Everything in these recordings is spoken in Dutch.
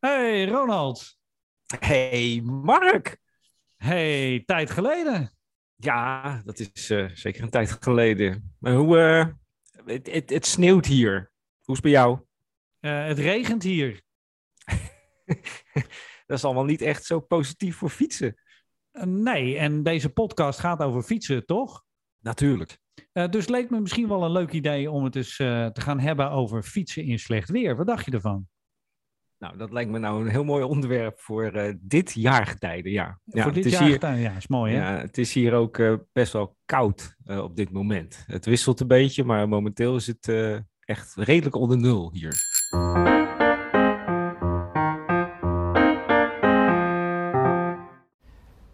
Hey Ronald. Hey Mark. Hey, tijd geleden. Ja, dat is uh, zeker een tijd geleden. Maar hoe, uh, het, sneeuwt hier. Hoe is het bij jou? Uh, het regent hier. dat is allemaal niet echt zo positief voor fietsen. nee, en deze podcast gaat over fietsen, toch? Natuurlijk. dus leek me misschien wel een leuk idee om het eens te gaan hebben over fietsen in slecht weer. Wat dacht je ervan? Nou, dat lijkt me nou een heel mooi onderwerp voor uh, dit jaargetijde, ja. ja. Voor dit jaargetijde, ja, is mooi hè? Ja, het is hier ook uh, best wel koud uh, op dit moment. Het wisselt een beetje, maar momenteel is het echt redelijk onder nul hier.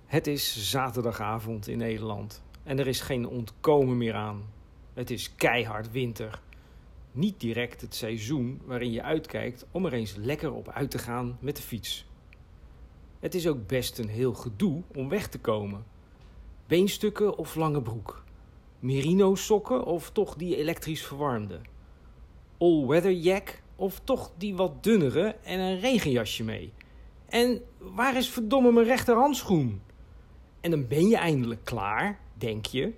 Het is zaterdagavond in Nederland en er is geen ontkomen meer aan. Het is keihard winter niet direct het seizoen waarin je uitkijkt om er eens lekker op uit te gaan met de fiets. Het is ook best een heel gedoe om weg te komen. Beenstukken of lange broek? Merino sokken of toch die elektrisch verwarmde? All-weather jack of toch die wat dunnere en een regenjasje mee? En waar is verdomme mijn rechterhandschoen? En dan ben je eindelijk klaar, denk je,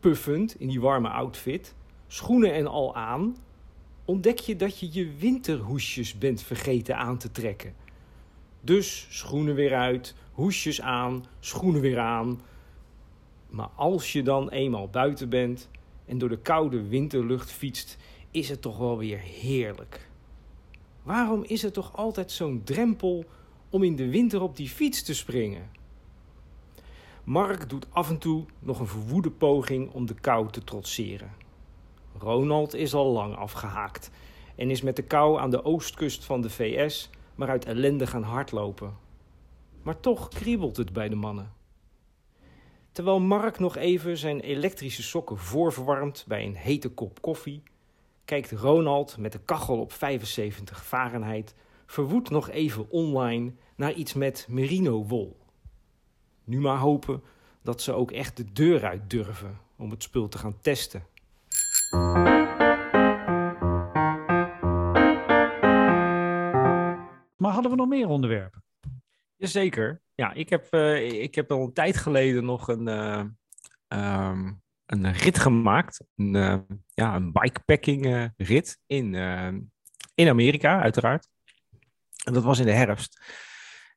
puffend in die warme outfit, schoenen en al aan, ontdek je dat je je winterhoesjes bent vergeten aan te trekken. Dus schoenen weer uit, hoesjes aan, schoenen weer aan. Maar als je dan eenmaal buiten bent en door de koude winterlucht fietst, is het toch wel weer heerlijk. Waarom is er toch altijd zo'n drempel om in de winter op die fiets te springen? Mark doet af en toe nog een verwoede poging om de kou te trotseren. Ronald is al lang afgehaakt en is met de kou aan de oostkust van de VS maar uit ellende gaan hardlopen. Maar toch kriebelt het bij de mannen. Terwijl Mark nog even zijn elektrische sokken voorverwarmt bij een hete kop koffie, kijkt Ronald met de kachel op 75 Fahrenheit verwoed nog even online naar iets met merino-wol. Nu maar hopen dat ze ook echt de deur uit durven om het spul te gaan testen. Hadden we nog meer onderwerpen? Jazeker. Ja, ik heb, uh, ik heb al een tijd geleden nog een, uh, um, een rit gemaakt. Een, uh, ja, een bikepacking rit in, in Amerika, uiteraard. En dat was in de herfst.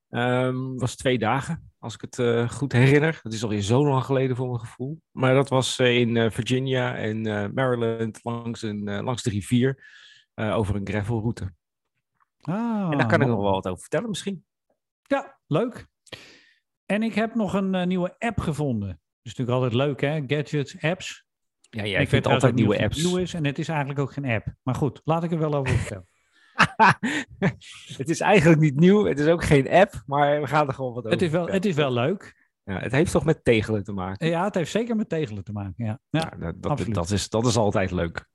Um, was twee dagen, als ik het goed herinner. Dat is alweer zo lang geleden voor mijn gevoel. Maar dat was in Virginia en Maryland langs, een, langs de rivier over een gravelroute. Ah, en daar kan ik nog wel wat over vertellen misschien. Ja, leuk. En ik heb nog een nieuwe app gevonden. Dat is natuurlijk altijd leuk hè, gadgets, apps. Ja, jij vindt altijd nieuwe apps. Nieuw is en het is eigenlijk ook geen app. Maar goed, laat ik er wel over vertellen. het is eigenlijk niet nieuw. Het is ook geen app, maar we gaan er gewoon wat over. Het is wel, het is wel leuk. Ja, het heeft toch met tegelen te maken? Ja, het heeft zeker met tegelen te maken. Ja, ja, ja dat, dat, dat, is, dat is altijd leuk.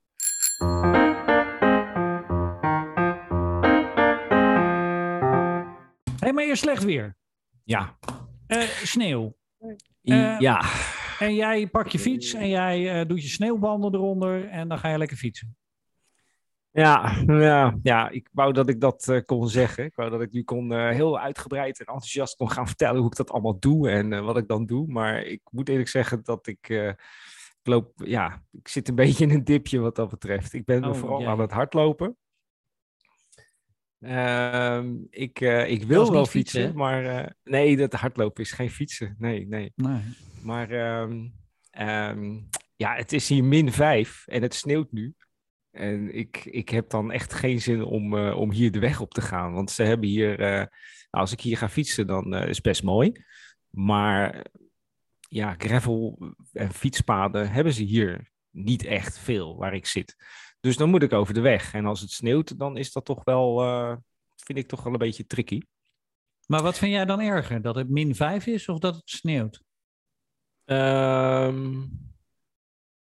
Hey, maar je slecht weer. Ja. Uh, sneeuw. Uh, ja. En jij pakt je fiets en jij uh, doet je sneeuwbanden eronder en dan ga je lekker fietsen. Ja, ja, ja, ik wou dat ik dat uh, kon zeggen. Ik wou dat ik nu kon uh, heel uitgebreid en enthousiast kon gaan vertellen hoe ik dat allemaal doe en uh, wat ik dan doe. Maar ik moet eerlijk zeggen dat ik, ik loop, ja, ik zit een beetje in een dipje wat dat betreft. Ik ben oh, vooral aan het hardlopen. Ehm, ik, ik wil wel fietsen, fietsen maar nee, dat hardlopen is geen fietsen. Nee, nee. nee. Maar um, um, ja, het is hier min 5 en het sneeuwt nu. En ik, ik heb dan echt geen zin om, uh, om hier de weg op te gaan. Want ze hebben hier, nou, als ik hier ga fietsen, dan is het best mooi. Maar ja, gravel en fietspaden hebben ze hier niet echt veel waar ik zit. Dus dan moet ik over de weg. En als het sneeuwt, dan is dat toch wel, vind ik toch wel een beetje tricky. Maar wat vind jij dan erger? Dat het min 5 is of dat het sneeuwt? Um,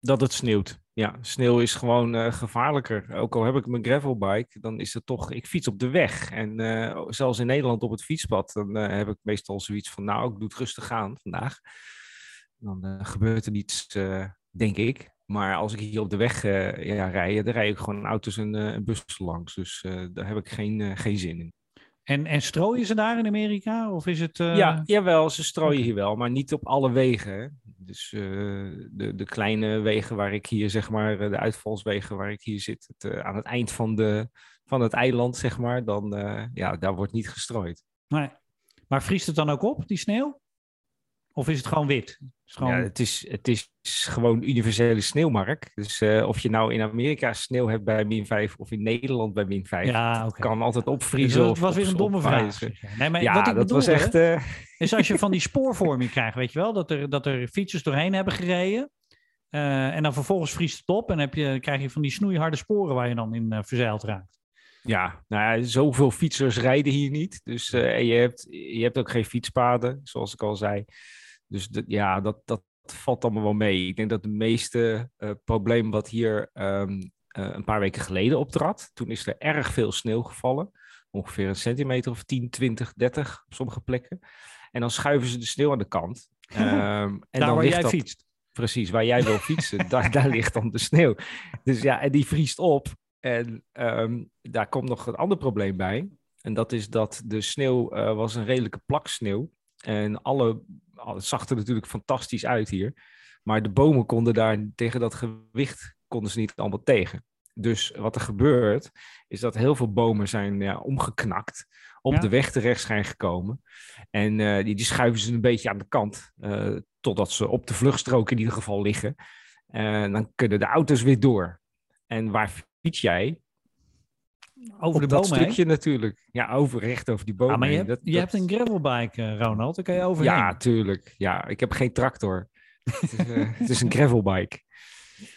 dat het sneeuwt. Ja, sneeuw is gewoon uh, gevaarlijker. Ook al heb ik mijn gravelbike, dan is het toch, ik fiets op de weg. En uh, zelfs in Nederland op het fietspad, dan uh, heb ik meestal zoiets van, nou, ik doe het rustig aan vandaag. Dan gebeurt er niets, denk ik. Maar als ik hier op de weg ja, rij, dan rij ik gewoon auto's en, en bussen langs. Dus daar heb ik geen, geen zin in. En, en strooien ze daar in Amerika? Of is het... Ja, jawel, ze strooien hier wel, maar niet op alle wegen. Dus de, de kleine wegen waar ik hier, zeg maar, de uitvalswegen waar ik hier zit, het, aan het eind van, de, van het eiland, zeg maar, dan, ja, daar wordt niet gestrooid. Nee. Maar vriest het dan ook op, die sneeuw? Of is het gewoon wit? Het is, gewoon... Ja, het is, het is gewoon universele sneeuwmark. Dus uh, of je nou in Amerika sneeuw hebt bij min 5 of in Nederland bij min 5, ja, okay. kan altijd opvriezen. Dus het was weer een domme vraag. Nee, maar ja, wat ik dat was echt... Uh... Is als je van die spoorvorming krijgt, weet je wel, dat er, dat er fietsers doorheen hebben gereden. Uh, en dan vervolgens vriest het op en heb je, krijg je van die snoeiharde sporen waar je dan in verzeild raakt. Ja, nou ja, zoveel fietsers rijden hier niet. Dus uh, je, hebt, je hebt ook geen fietspaden, zoals ik al zei. Dus de, ja, dat, dat valt allemaal wel mee. Ik denk dat het meeste uh, probleem wat hier um, uh, een paar weken geleden optrad, toen is er erg veel sneeuw gevallen. Ongeveer een centimeter of 10, 20, 30 op sommige plekken. En dan schuiven ze de sneeuw aan de kant. Um, en daar dan waar jij dat, fietst. Precies, waar jij wil fietsen, daar, daar ligt dan de sneeuw. Dus ja, en die vriest op. En um, daar komt nog een ander probleem bij. En dat is dat de sneeuw uh, was een redelijke plak sneeuw. En alle, het zag er natuurlijk fantastisch uit hier. Maar de bomen konden daar tegen dat gewicht konden ze niet allemaal tegen. Dus wat er gebeurt, is dat heel veel bomen zijn ja, omgeknakt. Op ja. de weg terecht zijn gekomen. En uh, die, die, schuiven ze een beetje aan de kant. Uh, totdat ze op de vluchtstrook in ieder geval liggen. En dan kunnen de auto's weer door. En waar fiets jij? Over de dat bomen stukje natuurlijk. Ja, over, recht over die bomen. Ah, maar je, hebt, dat, je hebt een gravelbike, uh, Ronald. Daar kan je overheen. Ja, tuurlijk. Ja, ik heb geen tractor. het, is, uh, het is een gravelbike.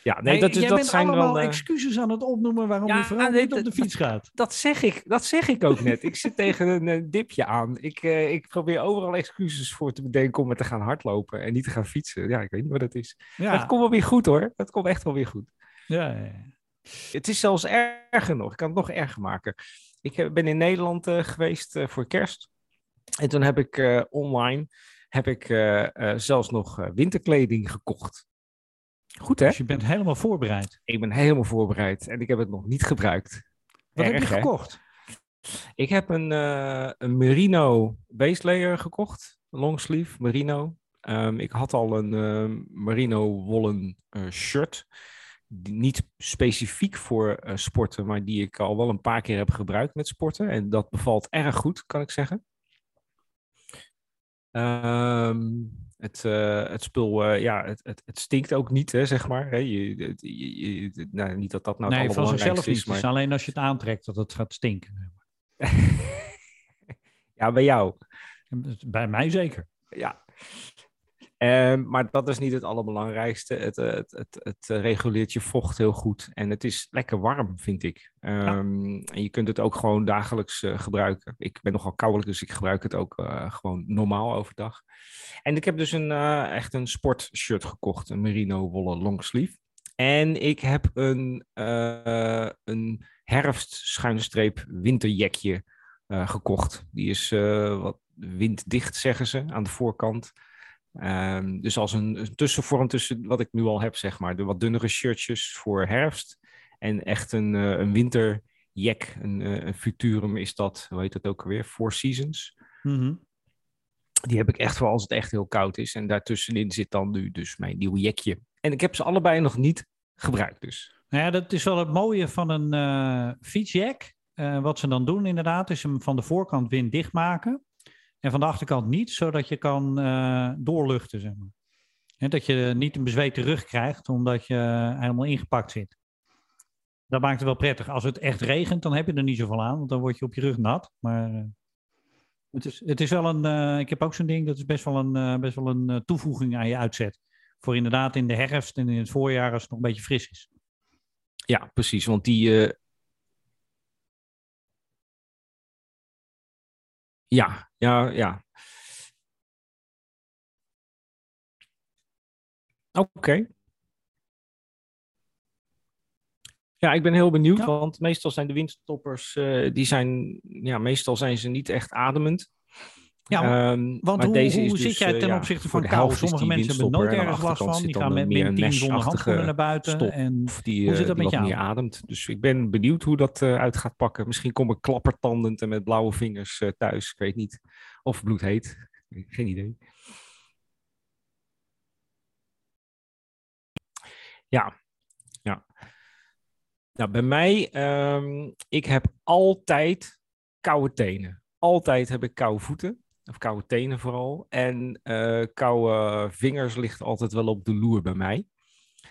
Ja, nee, dat, jij dat zijn allemaal wel, uh... excuses aan het opnoemen waarom Ja, je nee, niet op de dat- fiets gaat. Dat zeg ik, dat zeg ik ook net. ik zit tegen een eh, dipje aan. Ik, eh, ik probeer overal excuses voor te bedenken om er te gaan hardlopen en niet te gaan fietsen. Ja, ik weet niet wat het is. Ja, Het komt wel weer goed hoor. Het komt echt wel weer goed. ja, ja. Het is zelfs erger nog. Ik kan het nog erger maken. Ik heb- ben in Nederland eh, geweest eh, voor kerst. En toen heb ik eh, online heb ik, eh, eh, zelfs nog eh, winterkleding gekocht. Goed hè? Dus je bent helemaal voorbereid. Ik ben helemaal voorbereid en ik heb het nog niet gebruikt. Wat heb je hè? gekocht? Ik heb een, eh, een merino base layer gekocht. Longsleeve merino. Ehm, ik had al een eh, merino wollen eh, shirt. Niet specifiek voor eh, sporten, maar die ik al wel een paar keer heb gebruikt met sporten. En dat bevalt erg goed, kan ik zeggen. Ehm, het, eh, het spul, eh, ja, het, het, het stinkt ook niet, hè, zeg maar. Hè. Je, het- je- je- nou, niet dat dat nou het nee, van zichzelf is, Het is maar... alleen als je het aantrekt dat het gaat stinken. ja, bij jou. Bij mij zeker. Ja. Ehm, maar dat is niet het allerbelangrijkste. Het, eh, het, het, het eh, reguleert je vocht heel goed. En het is lekker warm, vind ik. Ehm, En je kunt het ook gewoon dagelijks eh, gebruiken. Ik ben nogal koudelijk, dus ik gebruik het ook gewoon normaal overdag. En ik heb dus een, echt een sportshirt gekocht. Een merino wollen longsleeve. En ik heb een, een herfst-schuinstreep winterjekje gekocht. Die is wat winddicht, zeggen ze, aan de voorkant. Ehm, dus als een, een tussenvorm tussen wat ik nu al heb, zeg maar. De wat dunnere shirtjes voor herfst. En echt een, eh, een winterjack. Een, eh, een Futurum is dat, hoe heet dat ook alweer? Four Seasons. Mhm. Die heb ik echt voor als het echt heel koud is. En daartussenin zit dan nu dus mijn nieuwe jekje. En ik heb ze allebei nog niet gebruikt dus. Nou ja, dat is wel het mooie van een eh fietsjack. Wat ze dan doen inderdaad, is hem van de voorkant winddicht maken. En van de achterkant niet, zodat je kan eh, doorluchten, zeg maar. En dat je niet een bezweten rug krijgt, omdat je helemaal ingepakt zit. Dat maakt het wel prettig. Als het echt regent, dan heb je er niet zoveel aan, want dan word je op je rug nat. Maar eh, het, is, het is wel een, eh, ik heb ook zo'n ding, dat is best wel een, eh, best wel een eh, toevoeging aan je uitzet. Voor inderdaad in de herfst en in het voorjaar als het nog een beetje fris is. Ja, precies. Want die. eh, Ja, ja, ja. Oké. Ja, ik ben heel benieuwd, Ja. want meestal zijn de windstoppers, eh, die zijn, ja, meestal zijn ze niet echt ademend. Ja, um, want hoe, deze hoe zit dus, jij ten opzichte van kou? Sommige mensen hebben nooit ergens last van. Die gaan met min 10 zonder handschoenen naar buiten. En die, hoe zit dat met jou? ademt. Dus ik ben benieuwd hoe dat uh, uit gaat pakken. Misschien kom ik klappertandend en met blauwe vingers uh, thuis. Ik weet niet. Of bloedheet. Geen idee. Ja, ja. Nou, bij mij, um, ik heb altijd koude tenen. Altijd heb ik koude voeten. Of koude tenen vooral. En uh, koude vingers ligt altijd wel op de loer bij mij.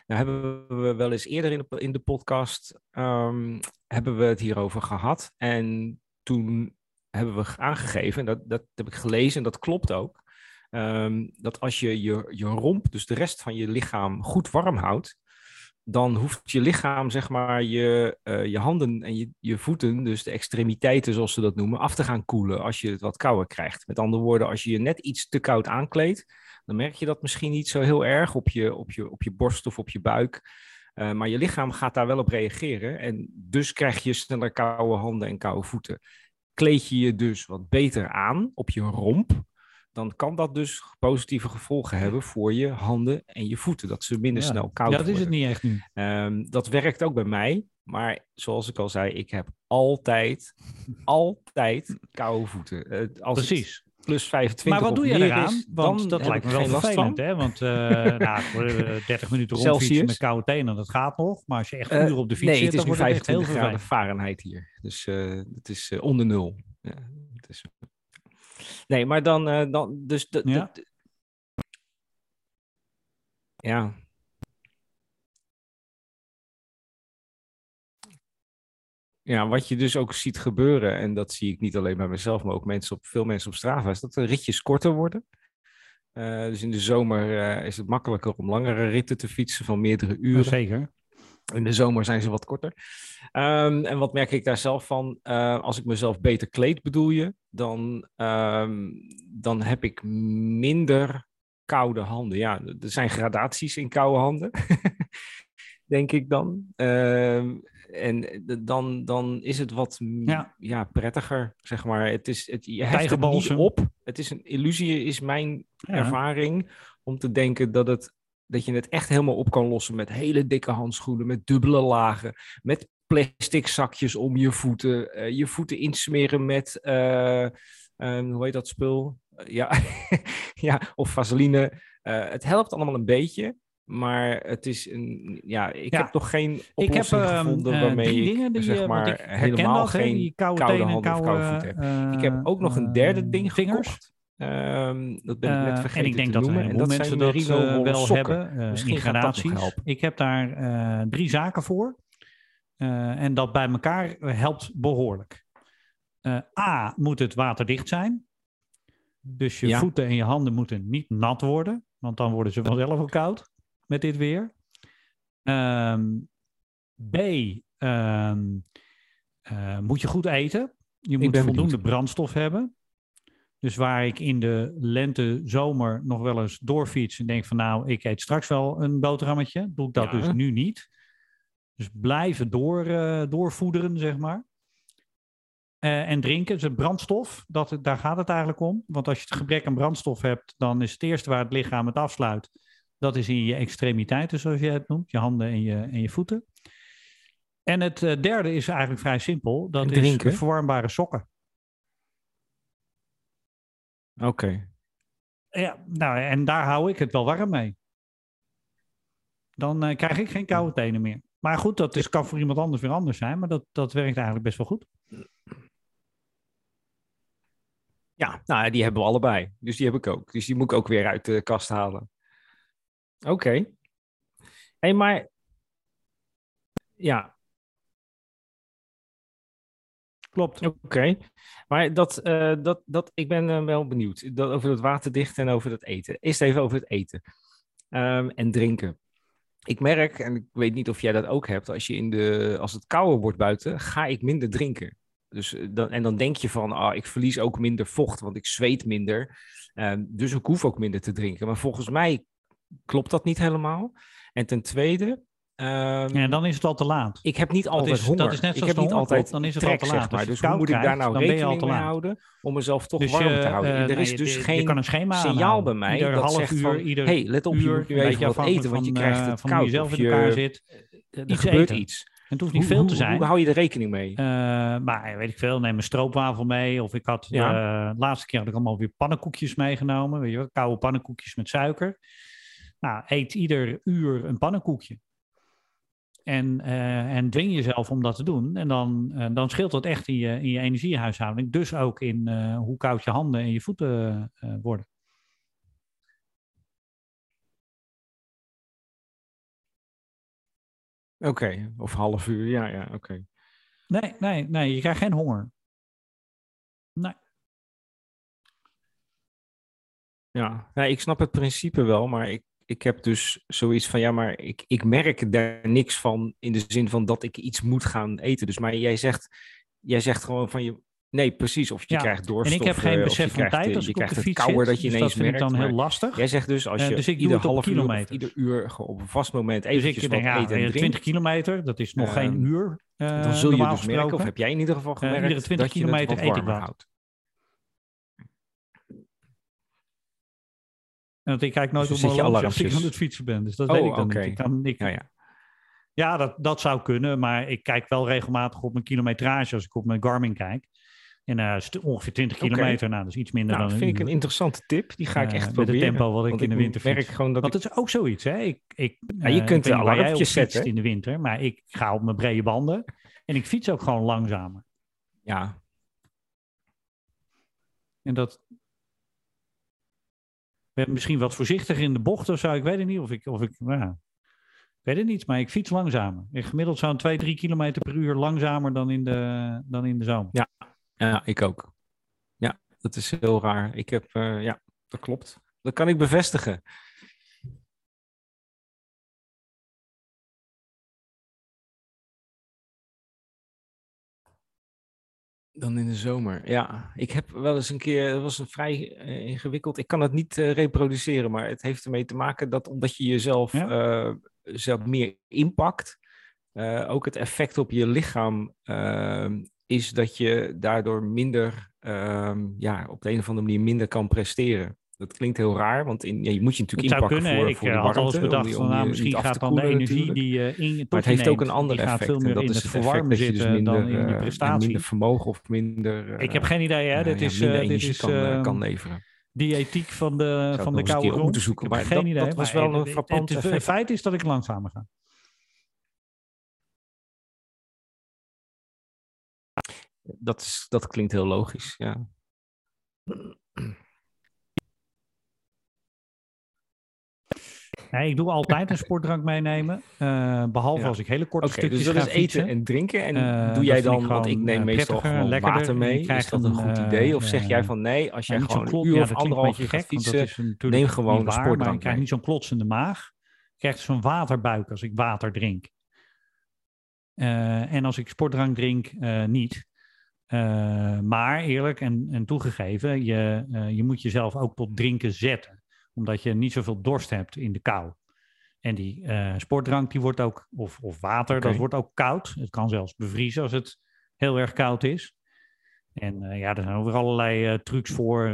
Nou hebben we wel eens eerder in de, podcast um, hebben we het hierover gehad. En toen hebben we aangegeven, dat, dat heb ik gelezen en dat klopt ook. Um, dat als je, je je romp, dus de rest van je lichaam, goed warm houdt, dan hoeft je lichaam, zeg maar, je, uh, je handen en je, je voeten, dus de extremiteiten zoals ze dat noemen, af te gaan koelen als je het wat kouder krijgt. Met andere woorden, als je je net iets te koud aankleedt, dan merk je dat misschien niet zo heel erg op je, op je, op je borst of op je buik. Uh, maar je lichaam gaat daar wel op reageren en dus krijg je sneller koude handen en koude voeten. Kleed je je dus wat beter aan op je romp, dan kan dat dus positieve gevolgen hebben voor je handen en je voeten. Dat ze minder snel koud worden. Ja, dat is het niet echt nu. Um, dat werkt ook bij mij. Maar zoals ik al zei, ik heb altijd, altijd koude voeten. Uh, als Precies. Plus 25 Maar wat doe je eraan? Want dat lijkt me wel vervelend, hè? Want uh, nou, voor 30 minuten rondfietsen met koude tenen, dat gaat nog. Maar als je echt uh, uren op de fiets nee, zit, het is nu 25 graden Fahrenheit hier. Dus het is onder nul. Ja, is... Nee, maar dan, uh, dan dus de, ja. De, ja. Ja, wat je dus ook ziet gebeuren, en dat zie ik niet alleen bij mezelf, maar ook mensen op, veel mensen op Strava, is dat de ritjes korter worden. Uh, dus in de zomer uh, is het makkelijker om langere ritten te fietsen van meerdere uren. zeker. In de zomer zijn ze wat korter. Um, en wat merk ik daar zelf van? Uh, als ik mezelf beter kleed, bedoel je, dan, um, dan heb ik minder koude handen. Ja, er zijn gradaties in koude handen, denk ik dan. Um, en dan, dan is het wat ja. ja. prettiger, zeg maar. Het is, het, je heft het niet op. Het is een illusie, is mijn ja. ervaring, om te denken dat het dat je het echt helemaal op kan lossen met hele dikke handschoenen, met dubbele lagen, met plastic zakjes om je voeten, uh, je voeten insmeren met, uh, um, hoe heet dat spul? Uh, ja, ja, of vaseline. het helpt allemaal een beetje, maar het is een, ja, ik ja. heb toch geen oplossing ik heb, gevonden waarmee ik, dingen die, zeg maar, helemaal dat, geen koude, koude handen koude, of koude voeten heb. ik heb ook nog een derde ding vingers. gekocht. Um, dat ben ik net vergeten En ik denk dat noemen. heleboel mensen dat uh, wel sokken. hebben, uh, Misschien gradaties. Ik heb daar drie zaken voor. en dat bij elkaar helpt behoorlijk. A, moet het waterdicht zijn. Dus je ja. voeten en je handen moeten niet nat worden. Want dan worden ze vanzelf ook koud met dit weer. Um, B, um, moet je goed eten. Je moet voldoende benieuwd. brandstof hebben. Dus waar ik in de lente, zomer nog wel eens doorfiets en denk van nou, ik eet straks wel een boterhammetje, doe ik dat ja. dus nu niet. Dus blijven door, uh, doorvoederen, zeg maar. Uh, en drinken, dus brandstof, dat, daar gaat het eigenlijk om. Want als je het gebrek aan brandstof hebt, dan is het eerste waar het lichaam het afsluit, dat is in je extremiteiten, zoals je het noemt, je handen en je, en je voeten. En het uh, derde is eigenlijk vrij simpel, dat is verwarmbare sokken. Oké. Okay. Ja, nou, en daar hou ik het wel warm mee. Dan uh, krijg ik geen koude tenen meer. Maar goed, dat is, kan voor iemand anders weer anders zijn, maar dat, dat werkt eigenlijk best wel goed. Ja, nou, die hebben we allebei. Dus die heb ik ook. Dus die moet ik ook weer uit de kast halen. Oké. Okay. hey, maar... Ja, Klopt. Oké. Maar dat, uh, dat, dat, ik ben uh, wel benieuwd dat, over het waterdicht en over het eten. Eerst even over het eten um, en drinken. Ik merk, en ik weet niet of jij dat ook hebt, als, je in de, als het kouder wordt buiten, ga ik minder drinken. Dus, uh, dan, en dan denk je van, ah, ik verlies ook minder vocht, want ik zweet minder. Um, dus ik hoef ook minder te drinken. Maar volgens mij klopt dat niet helemaal. En ten tweede, ehm, Ja, dan is het al te laat. ik heb niet altijd is- dat is net ik zoals heb de niet altijd dan is het trek, al te laat. zeg maar. Je Dus het hoe moet ik daar nou dan ben je al rekening mee houden om mezelf toch Dus warm je, te houden? eh, er nee, is je- dus je, geen je kan een schema signaal bij mij Ieder dat half zegt uur, van, ieder hey, let op, je uur, moet nu even wat afhankelijk eten, want je krijgt eh, het van hoe koud. je zelf in elkaar je- zit. er Iets gebeurt eten. iets. Het hoeft niet Hoe, veel te zijn. hoe hou je er rekening mee? Eh, maar weet ik veel, neem een stroopwafel mee. Of ik had, Ja. eh, de laatste keer had ik allemaal weer pannenkoekjes meegenomen. Weet je wel, koude pannenkoekjes met suiker. Nou, eet ieder uur een pannenkoekje. En, eh, en dwing jezelf om dat te doen. En dan, eh, dan scheelt dat echt in je, in je energiehuishouding. Dus ook in eh, hoe koud je handen en je voeten worden. Oké, of half uur, ja, ja, oké. Nee, nee, nee, je krijgt geen honger. Nee. Ja, nee, ik snap het principe wel, maar ik, ik heb dus zoiets van, ja, maar ik, ik merk daar niks van in de zin van dat ik iets moet gaan eten. Dus, maar jij zegt, jij zegt gewoon van je, nee, precies, of je Ja, krijgt dorst. En ik heb of, geen eh, besef je van krijgt, tijd als je ik op krijgt de het fiets kouder zit. dat je dus ineens dat vind merkt. ik dan heel lastig. Jij zegt dus als Eh, je dus ik doe ieder op half uur ieder uur op een vast moment Dus eventjes ik wat denk, ja, eten en eh, 20 drinkt, kilometer, dat is nog geen Ehm, uur. eh, dan zul je dus merken, of heb jij in ieder geval gemerkt, iedere 20 dat je het kilometer wat eet ik wat. houdt. Want ik kijk nooit Dus op mijn als ik aan het fietsen ben. Dus dat Oh, weet ik dan niet. Ik kan, ik, Ja, ja, ja. dat, dat zou kunnen. Maar ik kijk wel regelmatig op mijn kilometrage als ik op mijn Garmin kijk. En het ongeveer 20 Oké. kilometer. Nou, dat is iets minder Nou, dan vind ik een interessante tip. Die ga ik Eh, echt met proberen. het tempo wat ik in de winter merk fiets. gewoon dat Want ik... het is ook zoiets, hè? Ik, ik, Ja, je eh, kunt jij alarmpjes zetten. in de winter, maar ik ga op mijn brede banden en ik fiets ook gewoon langzamer. Ja, En dat. Ben misschien wat voorzichtiger in de bocht of zo. Ik weet het niet. Of ik. Of ik nou, ja. ik weet het niet, maar ik fiets langzamer. Ik gemiddeld zo'n 2, 3 kilometer per uur langzamer dan in de, dan in de zomer. ja, ik ook. Ja, dat is heel raar. Ik heb... eh, ja, dat klopt. Dat kan ik bevestigen. Dan in de zomer. Ja, ik heb wel eens een keer, het was een vrij eh, ingewikkeld. Ik kan het niet eh, reproduceren, maar het heeft ermee te maken dat omdat je jezelf Ja? eh, zelf meer inpakt, ook het effect op je lichaam is dat je daardoor minder, ehm, ja, op de een of andere manier minder kan presteren. Dat klinkt heel raar, want in, ja, je moet je Het natuurlijk zou inpakken kunnen. voor, ik voor eh, de had warmte. eens om bedacht die- van om nou, misschien gaat dan de koelen energie natuurlijk. die je in je Maar het heeft ook een ander die gaat effect. veel en meer dat in is het het verwarmen dus zitten minder, dan in je eh, prestatie. minder vermogen of minder, ik heb eh, geen idee, hè? eh, dit is, eh, dit energie is kan, eh, ehm, kan leveren. diëtiek van de, het van de koude grond. moeten zoeken, Ik heb maar geen dat- idee. dat was maar wel een het- het- frappant Het, feit is dat ik langzamer ga. Dat, is, dat klinkt heel logisch, ja. Nee, ik doe altijd een sportdrank meenemen. eh, behalve Ja. als ik hele korte Oké, stukjes dus dat ga is fietsen. eten en drinken. En Eh, doe jij dan, ik want ik gewoon, neem eh, meestal gewoon lekkerder. water mee. Is dat een goed eh, idee? Of zeg jij eh, van nee, als jij niet zo'n gewoon klot- een uur ja, of anderhalf uur gaat fietsen, is natuurlijk neem gewoon een waar, maar sportdrank ik krijg niet zo'n klotsende maag. Ik krijg zo'n waterbuik als ik water drink. Eh, en als ik sportdrank drink, eh, niet. Eh, maar eerlijk en, en toegegeven, je, eh, je moet jezelf ook tot drinken zetten. Omdat je niet zoveel dorst hebt in de kou. En die eh, sportdrank, die wordt ook, of, of water, dat wordt ook koud. Het kan zelfs bevriezen als het heel erg koud is. En eh, ja, er zijn ook weer allerlei eh, trucs voor.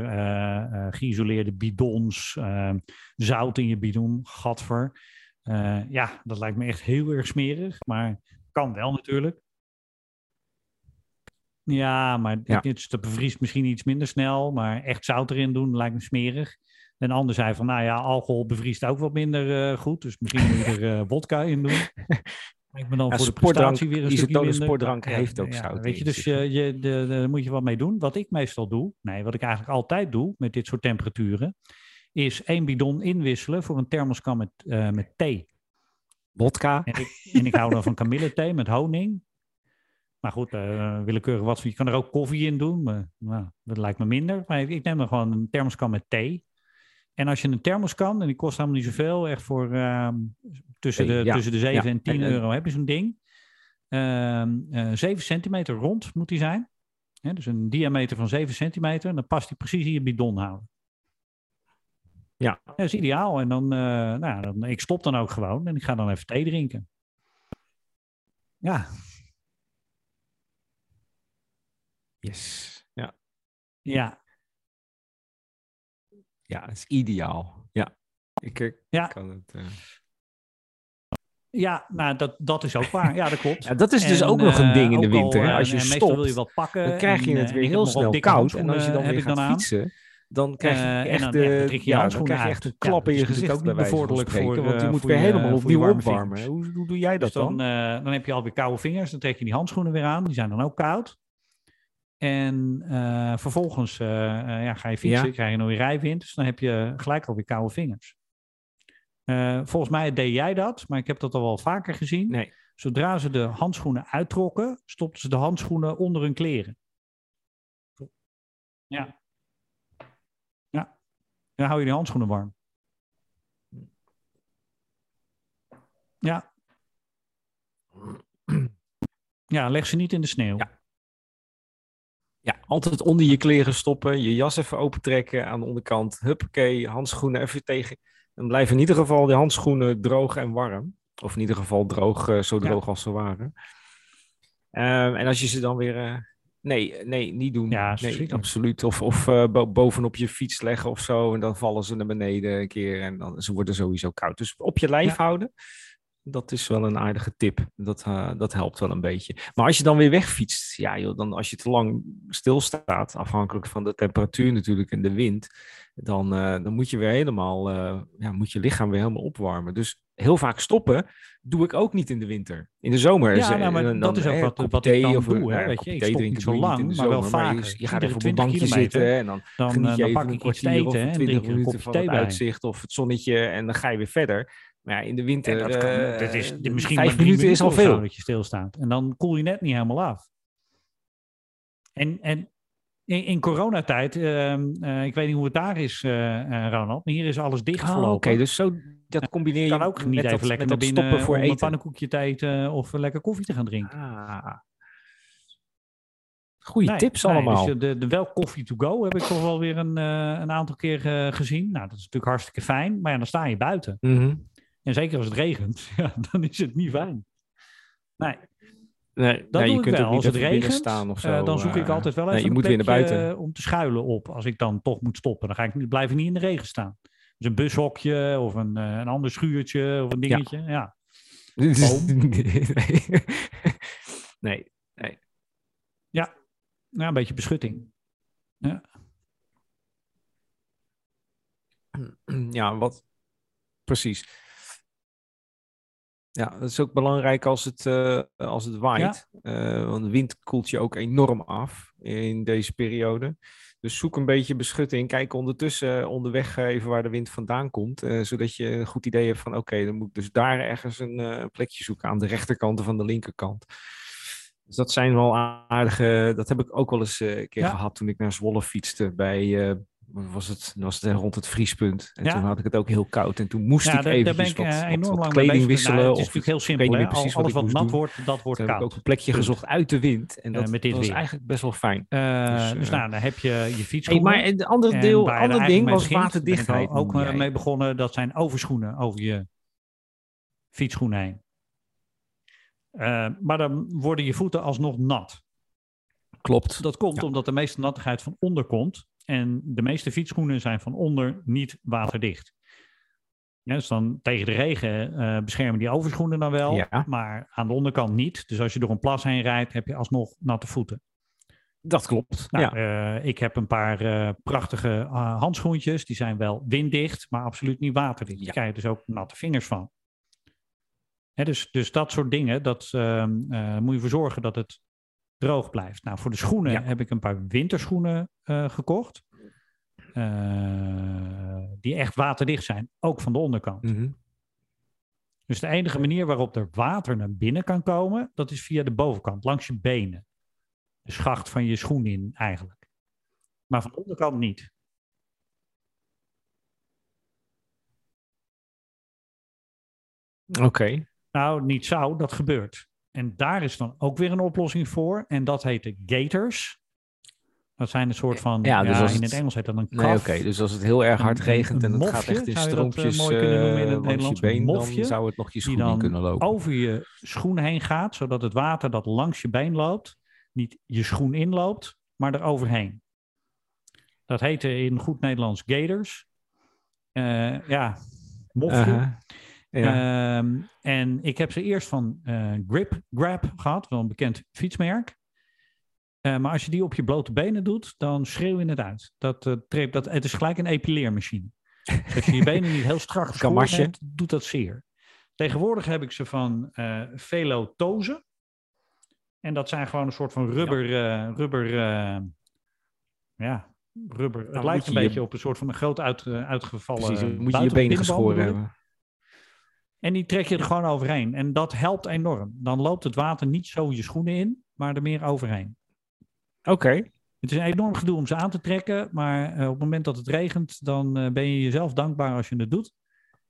geïsoleerde bidons, eh, zout in je bidon, gadver. Eh, ja, dat lijkt me echt heel erg smerig, maar kan wel natuurlijk. Ja, maar Ja. dit dat bevriest misschien iets minder snel, maar echt zout erin doen lijkt me smerig. Een ander zei van, nou ja, alcohol bevriest ook wat minder eh, goed, dus misschien moet je er eh vodka in doen. Lijkt me dan Ja, voor de prestatie weer een stukje isotone minder. sportdrank heeft ook ja, zout Weet je, dus zich. je, de, daar moet je wat mee doen. Wat ik meestal doe, nee, wat ik eigenlijk altijd doe met dit soort temperaturen, is één bidon inwisselen voor een thermoskan met, eh, met thee. Vodka. En ik, en ik hou dan van kamillethee met honing. Maar goed, eh willekeurig wat. Je kan er ook koffie in doen. Maar nou, dat lijkt me minder. Maar ik neem dan gewoon een thermoskan met thee. En als je een thermoskan, en die kost helemaal niet zoveel, echt voor ehm, tussen, de, ja. tussen de 7 Ja, en 10 en- en- euro heb je zo'n ding. Ehm eh 7 centimeter rond moet die zijn. Hè, dus een diameter van 7 centimeter. En dan past die precies in je bidon houden. Ja. Dat is ideaal. En dan, eh, nou, dan, ik stop dan ook gewoon en ik ga dan even thee drinken. Ja, Yes. Ja, ja, ja het is ideaal. Ja, ik Ja. kan het. eh, ja nou, dat, dat is ook waar. Ja, dat klopt. Ja, dat is dus ook nog een eh, ding in de al, winter. hè. eh, Als je en meestal stopt, wil je wat pakken. dan krijg je en, het weer ik heel snel koud. En als je dan heb weer ik dan gaat aan. fietsen, dan krijg je en echt, dan, de, ja, dan krijg je echt een Ja, klap in je dat is gezicht. ook niet bevorderlijk voor, want je eh, moet weer je- helemaal opnieuw warme opwarmen. Hoe, hoe doe jij dat Dus dan, dan? eh, dan heb je alweer koude vingers. Dan trek je die handschoenen weer aan. Die zijn dan ook koud. En eh, vervolgens eh, eh, ja, ga je fietsen, Ja. krijg je nog weer rijwind. Dus dan heb je gelijk alweer koude vingers. Volgens mij deed jij dat, maar ik heb dat al wel vaker gezien. Nee. Zodra ze de handschoenen uittrokken, stopten ze de handschoenen onder hun kleren. Ja. Ja. Dan hou je die handschoenen warm. Ja. Ja, leg ze niet in de sneeuw. Ja. Ja, altijd onder je kleren stoppen, je jas even opentrekken aan de onderkant. Huppakee, handschoenen even tegen. Dan blijven in ieder geval de handschoenen droog en warm. Of in ieder geval droog, eh, zo Ja. droog als ze waren. Ehm, en als je ze dan weer... eh, nee, nee, niet doen. Ja, nee, absoluut. Of, of eh, bo- bovenop je fiets leggen of zo. En dan vallen ze naar beneden een keer. En dan, ze worden sowieso koud. Dus op je lijf Ja. houden. Dat is wel een aardige tip. Dat, eh, dat helpt wel een beetje. Maar als je dan weer wegfietst, ja joh, dan als je te lang stilstaat, afhankelijk van de temperatuur natuurlijk en de wind, dan, eh, dan moet je weer helemaal, eh, ja, moet je lichaam weer helemaal opwarmen. Dus heel vaak stoppen doe ik ook niet in de winter. In de zomer. Ja, nou, maar dan- dat is ook eh, wat- wat ik dan of een- doe, hè, weet je. Ik stop niet zo lang, maar wel zomer, je- gaat even op een 20 bankje kilometer. zitten en dan Dan, geniet je dan even pak een ik te kwartier of eten hè, en 20 drink een minuten van thee het uitzicht of het zonnetje en dan ga je weer verder. Maar ja, in de winter, Ja, dat kan, eh, dat is misschien vijf maar drie minuten is al veel. dat je stilstaat. En dan koel je net niet helemaal af. En, en in, in coronatijd, ehm, eh, ik weet niet hoe het daar is, eh, Ronald, maar hier is alles Oh, dichtgelopen. Oké, dus zo, dat combineer je kan ook niet even dat, lekker met naar binnen stoppen voor om een eten. pannenkoekje te eten of lekker koffie te gaan drinken. Ah. Nee, tips nee, allemaal. Dus de, de wel coffee to go heb ik toch wel weer een, een aantal keer gezien. Nou, dat is natuurlijk hartstikke fijn, maar ja, dan sta je buiten. Mhm. En zeker als het regent, ja, dan is het niet fijn. Nee, Nee, dat nee, je kunt wel. ook niet Als het regent, staan of eh, zo. dan zoek ik eh, altijd wel nee, even je moet een weer naar plekje buiten. eh, om te schuilen op. Als ik dan toch moet stoppen, dan ga ik blijf ik niet in de regen staan. Dus een bushokje of een, een ander schuurtje of een dingetje. Ja. nee, nee. Ja. ja, een beetje beschutting. Ja, wat? Precies. Ja, dat is ook belangrijk als het, eh, als het waait. Eh, want de wind koelt je ook enorm af in deze periode. Dus zoek een beetje beschutting. Kijk ondertussen onderweg even waar de wind vandaan komt. eh, zodat je een goed idee hebt van oké, dan moet ik dus daar ergens een eh, plekje zoeken aan de rechterkant of aan de linkerkant. Dus dat zijn wel aardige. Dat heb ik ook wel eens eh, een keer Ja. gehad toen ik naar Zwolle fietste bij. Eh, wat was het, dan was het rond het vriespunt. En Ja. toen had ik het ook heel koud. En toen moest Ja, ik even wat, eh, wat, wat kleding wisselen. Nou, het is of natuurlijk heel ik weet simpel. Hè? precies Al- wat Alles ik wat moest nat wordt, dat wordt Toen heb ik koud. ook een plekje Punt. gezocht uit de wind. En Eh, dat, met dit dat was weer. eigenlijk best wel fijn. Eh, Dus, dus eh, nou, dan heb je je Hey, fietsschoenen. maar het andere En deel, er ander ding was begint, waterdichtheid. ik ook eh, jij. mee begonnen. Dat zijn overschoenen over je fietsschoenen heen. Eh, maar dan worden je voeten alsnog nat. Klopt. Dat komt omdat de meeste nattigheid van onder komt. En de meeste fietsschoenen zijn van onder niet waterdicht. Ja, dus dan tegen de regen eh, beschermen die overschoenen dan wel. Ja. Maar aan de onderkant niet. Dus als je door een plas heen rijdt, heb je alsnog natte voeten. Dat klopt. Nou, ja. eh, ik heb een paar eh, prachtige handschoentjes. Die zijn wel winddicht, maar absoluut niet waterdicht. Ja. Daar krijg je dus ook natte vingers van. Hè, dus, dus dat soort dingen, dat ehm, eh, moet je voor zorgen dat het droog blijft. Nou, voor de schoenen Ja. heb ik een paar winterschoenen eh, gekocht. Eh, die echt waterdicht zijn, ook van de onderkant. Mhm. Dus de enige manier waarop er water naar binnen kan komen, dat is via de bovenkant, langs je benen. De schacht van je schoen in eigenlijk. Maar van de onderkant niet. Oké. Nou, niet zou, dat gebeurt. En daar is dan ook weer een oplossing voor. En dat heet de gators. Dat zijn een soort van, Ja, ja, dus als in het- het Engels heet dat een Nee, kaf. oké. Dus als het heel erg hard Een- regent en het gaat echt in je dat, eh, stroompjes mooi kunnen noemen in het eh, langs je Nederlands? been, Een dan zou het nog je schoen kunnen lopen. over je schoen heen gaat, zodat het water dat langs je been loopt, niet je schoen inloopt, maar er overheen. Dat heette in goed Nederlands gators. Eh, ja, mofje. Ja. Ehm, en ik heb ze eerst van eh, Grip Grab gehad, wel een bekend fietsmerk. Eh, maar als je die op je blote benen doet, dan schreeuw je het uit. Dat, trekt- dat, het is gelijk een epileermachine. Dus als je je benen niet heel strak geschoren hebt, doet dat zeer. Tegenwoordig heb ik ze van Velo Tozen. En dat zijn gewoon een soort van rubber... eh, rubber ja, rubber. Het moet lijkt een je- beetje op een soort van een groot uit, uitgevallen... Precies, dan moet je je benen geschoren hebben. En die trek je er gewoon overheen. En dat helpt enorm. Dan loopt het water niet zo je schoenen in, maar er meer overheen. Oké. Het is een enorm gedoe om ze aan te trekken, maar eh, op het moment dat het regent, dan eh, ben je jezelf dankbaar als je het doet.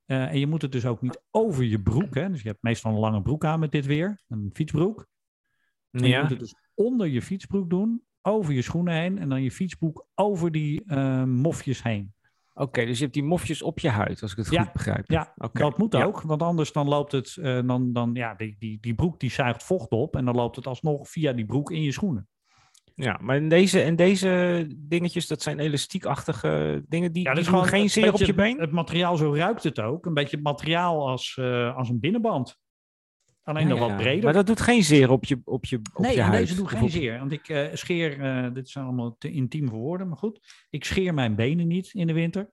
Eh, en je moet het dus ook niet over je broek. Hè? Dus je hebt meestal een lange broek aan met dit weer, een fietsbroek. En je moet het dus onder je fietsbroek doen, over je schoenen heen en dan je fietsbroek over die mofjes heen. Oké, dus je hebt die mofjes op je huid, als ik het Ja, goed begrijp. Ja, Oké, dat moet ja. ook, want anders dan loopt het, eh, dan, dan, ja, die, die, die broek die zuigt vocht op en dan loopt het alsnog via die broek in je schoenen. Ja, maar in deze, en deze dingetjes, dat zijn elastiekachtige dingen, die, Ja, dat is gewoon geen een zeer op je been? Het materiaal, zo ruikt het ook. Een beetje het materiaal als, eh, als een binnenband. Alleen Ja, wat breder. Maar dat doet geen zeer op je, op je, op nee, je huid? deze doet geen zeer. Want ik eh, scheer, eh, dit zijn allemaal te intiem voor woorden, maar goed. Ik scheer mijn benen niet in de winter.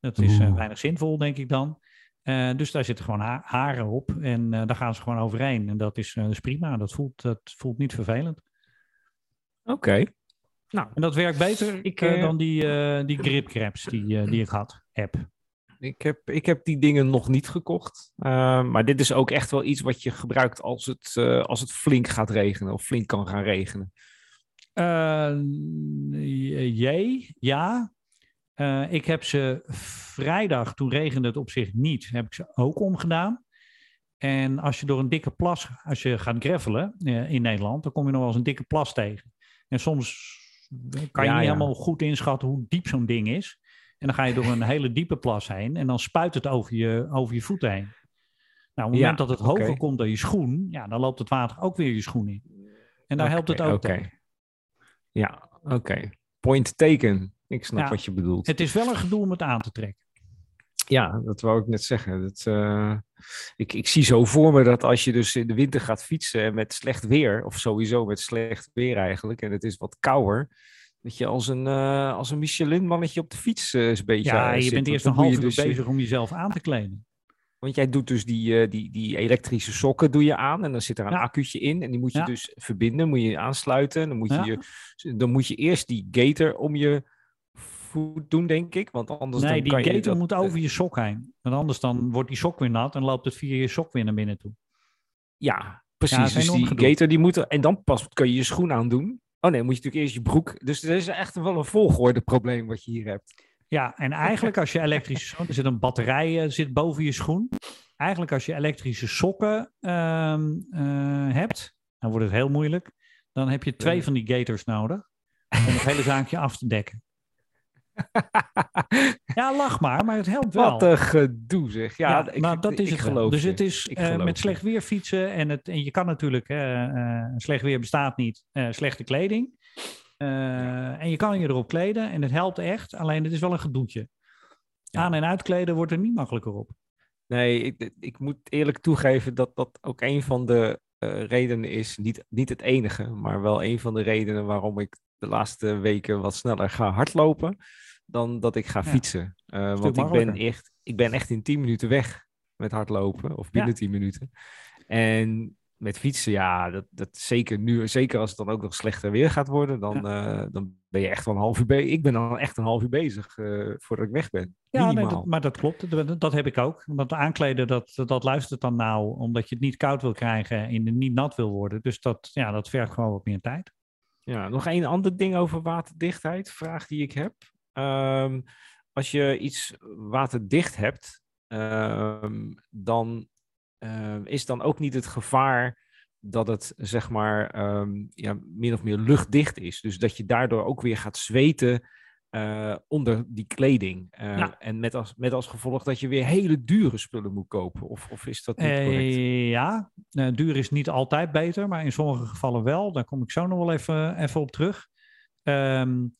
Dat is eh, weinig zinvol, denk ik dan. Eh, dus daar zitten gewoon ha- haren op en eh, daar gaan ze gewoon overheen. En dat is, eh, dat is prima. Dat voelt, dat voelt niet vervelend. Oké. Nou, En dat werkt beter Ik, dan die, eh die grip crabs die, eh, die ik had, heb. Ik heb, ik heb die dingen nog niet gekocht. Eh, maar dit is ook echt wel iets wat je gebruikt als het, eh, als het flink gaat regenen of flink kan gaan regenen. Jee, ja. Ik heb ze vrijdag, toen regende het op zich niet, heb ik ze ook omgedaan. En als je door een dikke plas, als je gaat gravelen in Nederland, dan kom je nog wel eens een dikke plas tegen. En soms kan je Ja, niet ja. helemaal goed inschatten hoe diep zo'n ding is. En dan ga je door een hele diepe plas heen en dan spuit het over je, over je voeten heen. Nou, op het Ja, moment dat het hoger komt dan je schoen, ja, dan loopt het water ook weer je schoen in. En daar helpt het ook oké. tegen. Ja, oké. Point taken. Ik snap Ja. wat je bedoelt. Het is wel een gedoe om het aan te trekken. Ja, dat wou ik net zeggen. Dat, eh, ik, ik zie zo voor me dat als je dus in de winter gaat fietsen met slecht weer, of sowieso met slecht weer eigenlijk, en het is wat kouder, dat je als een, eh, als een Michelin-mannetje op de fiets eh, is beetje Ja, eh, je zit. bent eerst een half je uur dus, eh, bezig om jezelf aan te kleden. Want jij doet dus die, die, die elektrische sokken doe je aan en dan zit er een Ja. accu'tje in en die moet je Ja. dus verbinden, moet je aansluiten. En dan moet je, Ja. je, dan moet je eerst die gator om je voet doen, denk ik. Want anders Nee, dan die kan je gator dat- moet over je sok heen. Want anders dan wordt die sok weer nat en loopt het via je sok weer naar binnen toe. Ja, precies. dus die gator die moet er, en dan pas kun je je schoen aandoen. Oh nee, moet je natuurlijk eerst je broek. Dus er is echt wel een volgorde probleem wat je hier hebt. Ja, en eigenlijk als je elektrische sokken, er zit een batterij eh, zit boven je schoen. Eigenlijk als je elektrische sokken ehm, eh, hebt, dan wordt het heel moeilijk. Dan heb je twee van die gators nodig om het hele zaakje af te dekken. Ja, lach maar, maar het helpt wel. Wat een gedoe zeg. Ja, Ja, ik, nou, dat is ik het geloof Dus het is eh, met slecht weer fietsen en, het, en je kan natuurlijk, eh, eh, slecht weer bestaat niet, slechte kleding. En je kan je erop kleden en het helpt echt, alleen het is wel een gedoetje. Ja. Aan- en uitkleden wordt er niet makkelijker op. Nee, ik, ik moet eerlijk toegeven dat dat ook een van de redenen is. Niet, niet het enige, maar wel een van de redenen waarom ik de laatste weken wat sneller ga hardlopen dan dat ik ga Ja. fietsen. Eh, want ik ben, echt, ik ben echt in 10 minuten weg met hardlopen, of binnen Ja. 10 minuten. En met fietsen, ja, dat, dat zeker nu, zeker als het dan ook nog slechter weer gaat worden, dan, eh, dan ben je echt wel een half uur bezig. Ik ben dan echt een half uur bezig eh, voordat ik weg ben. Ja, nee, Minimaal. dat, maar dat klopt. Dat, dat heb ik ook. Want aankleden, dat, dat luistert dan nou, omdat je het niet koud wil krijgen en het niet nat wil worden. Dus dat, ja, dat vergt gewoon wat meer tijd. Ja, nog een ander ding over waterdichtheid, vraag die ik heb. Ehm, als je iets waterdicht hebt, ehm, dan ehm, is dan ook niet het gevaar dat het zeg maar ehm, ja, min of meer luchtdicht is. Dus dat je daardoor ook weer gaat zweten uh, onder die kleding. Uh, ja. En met als, met als gevolg dat je weer hele dure spullen moet kopen. Of, of is dat niet correct? Uh, ja, duur is niet altijd beter, maar in sommige gevallen wel. Daar kom ik zo nog wel even, even op terug. Um,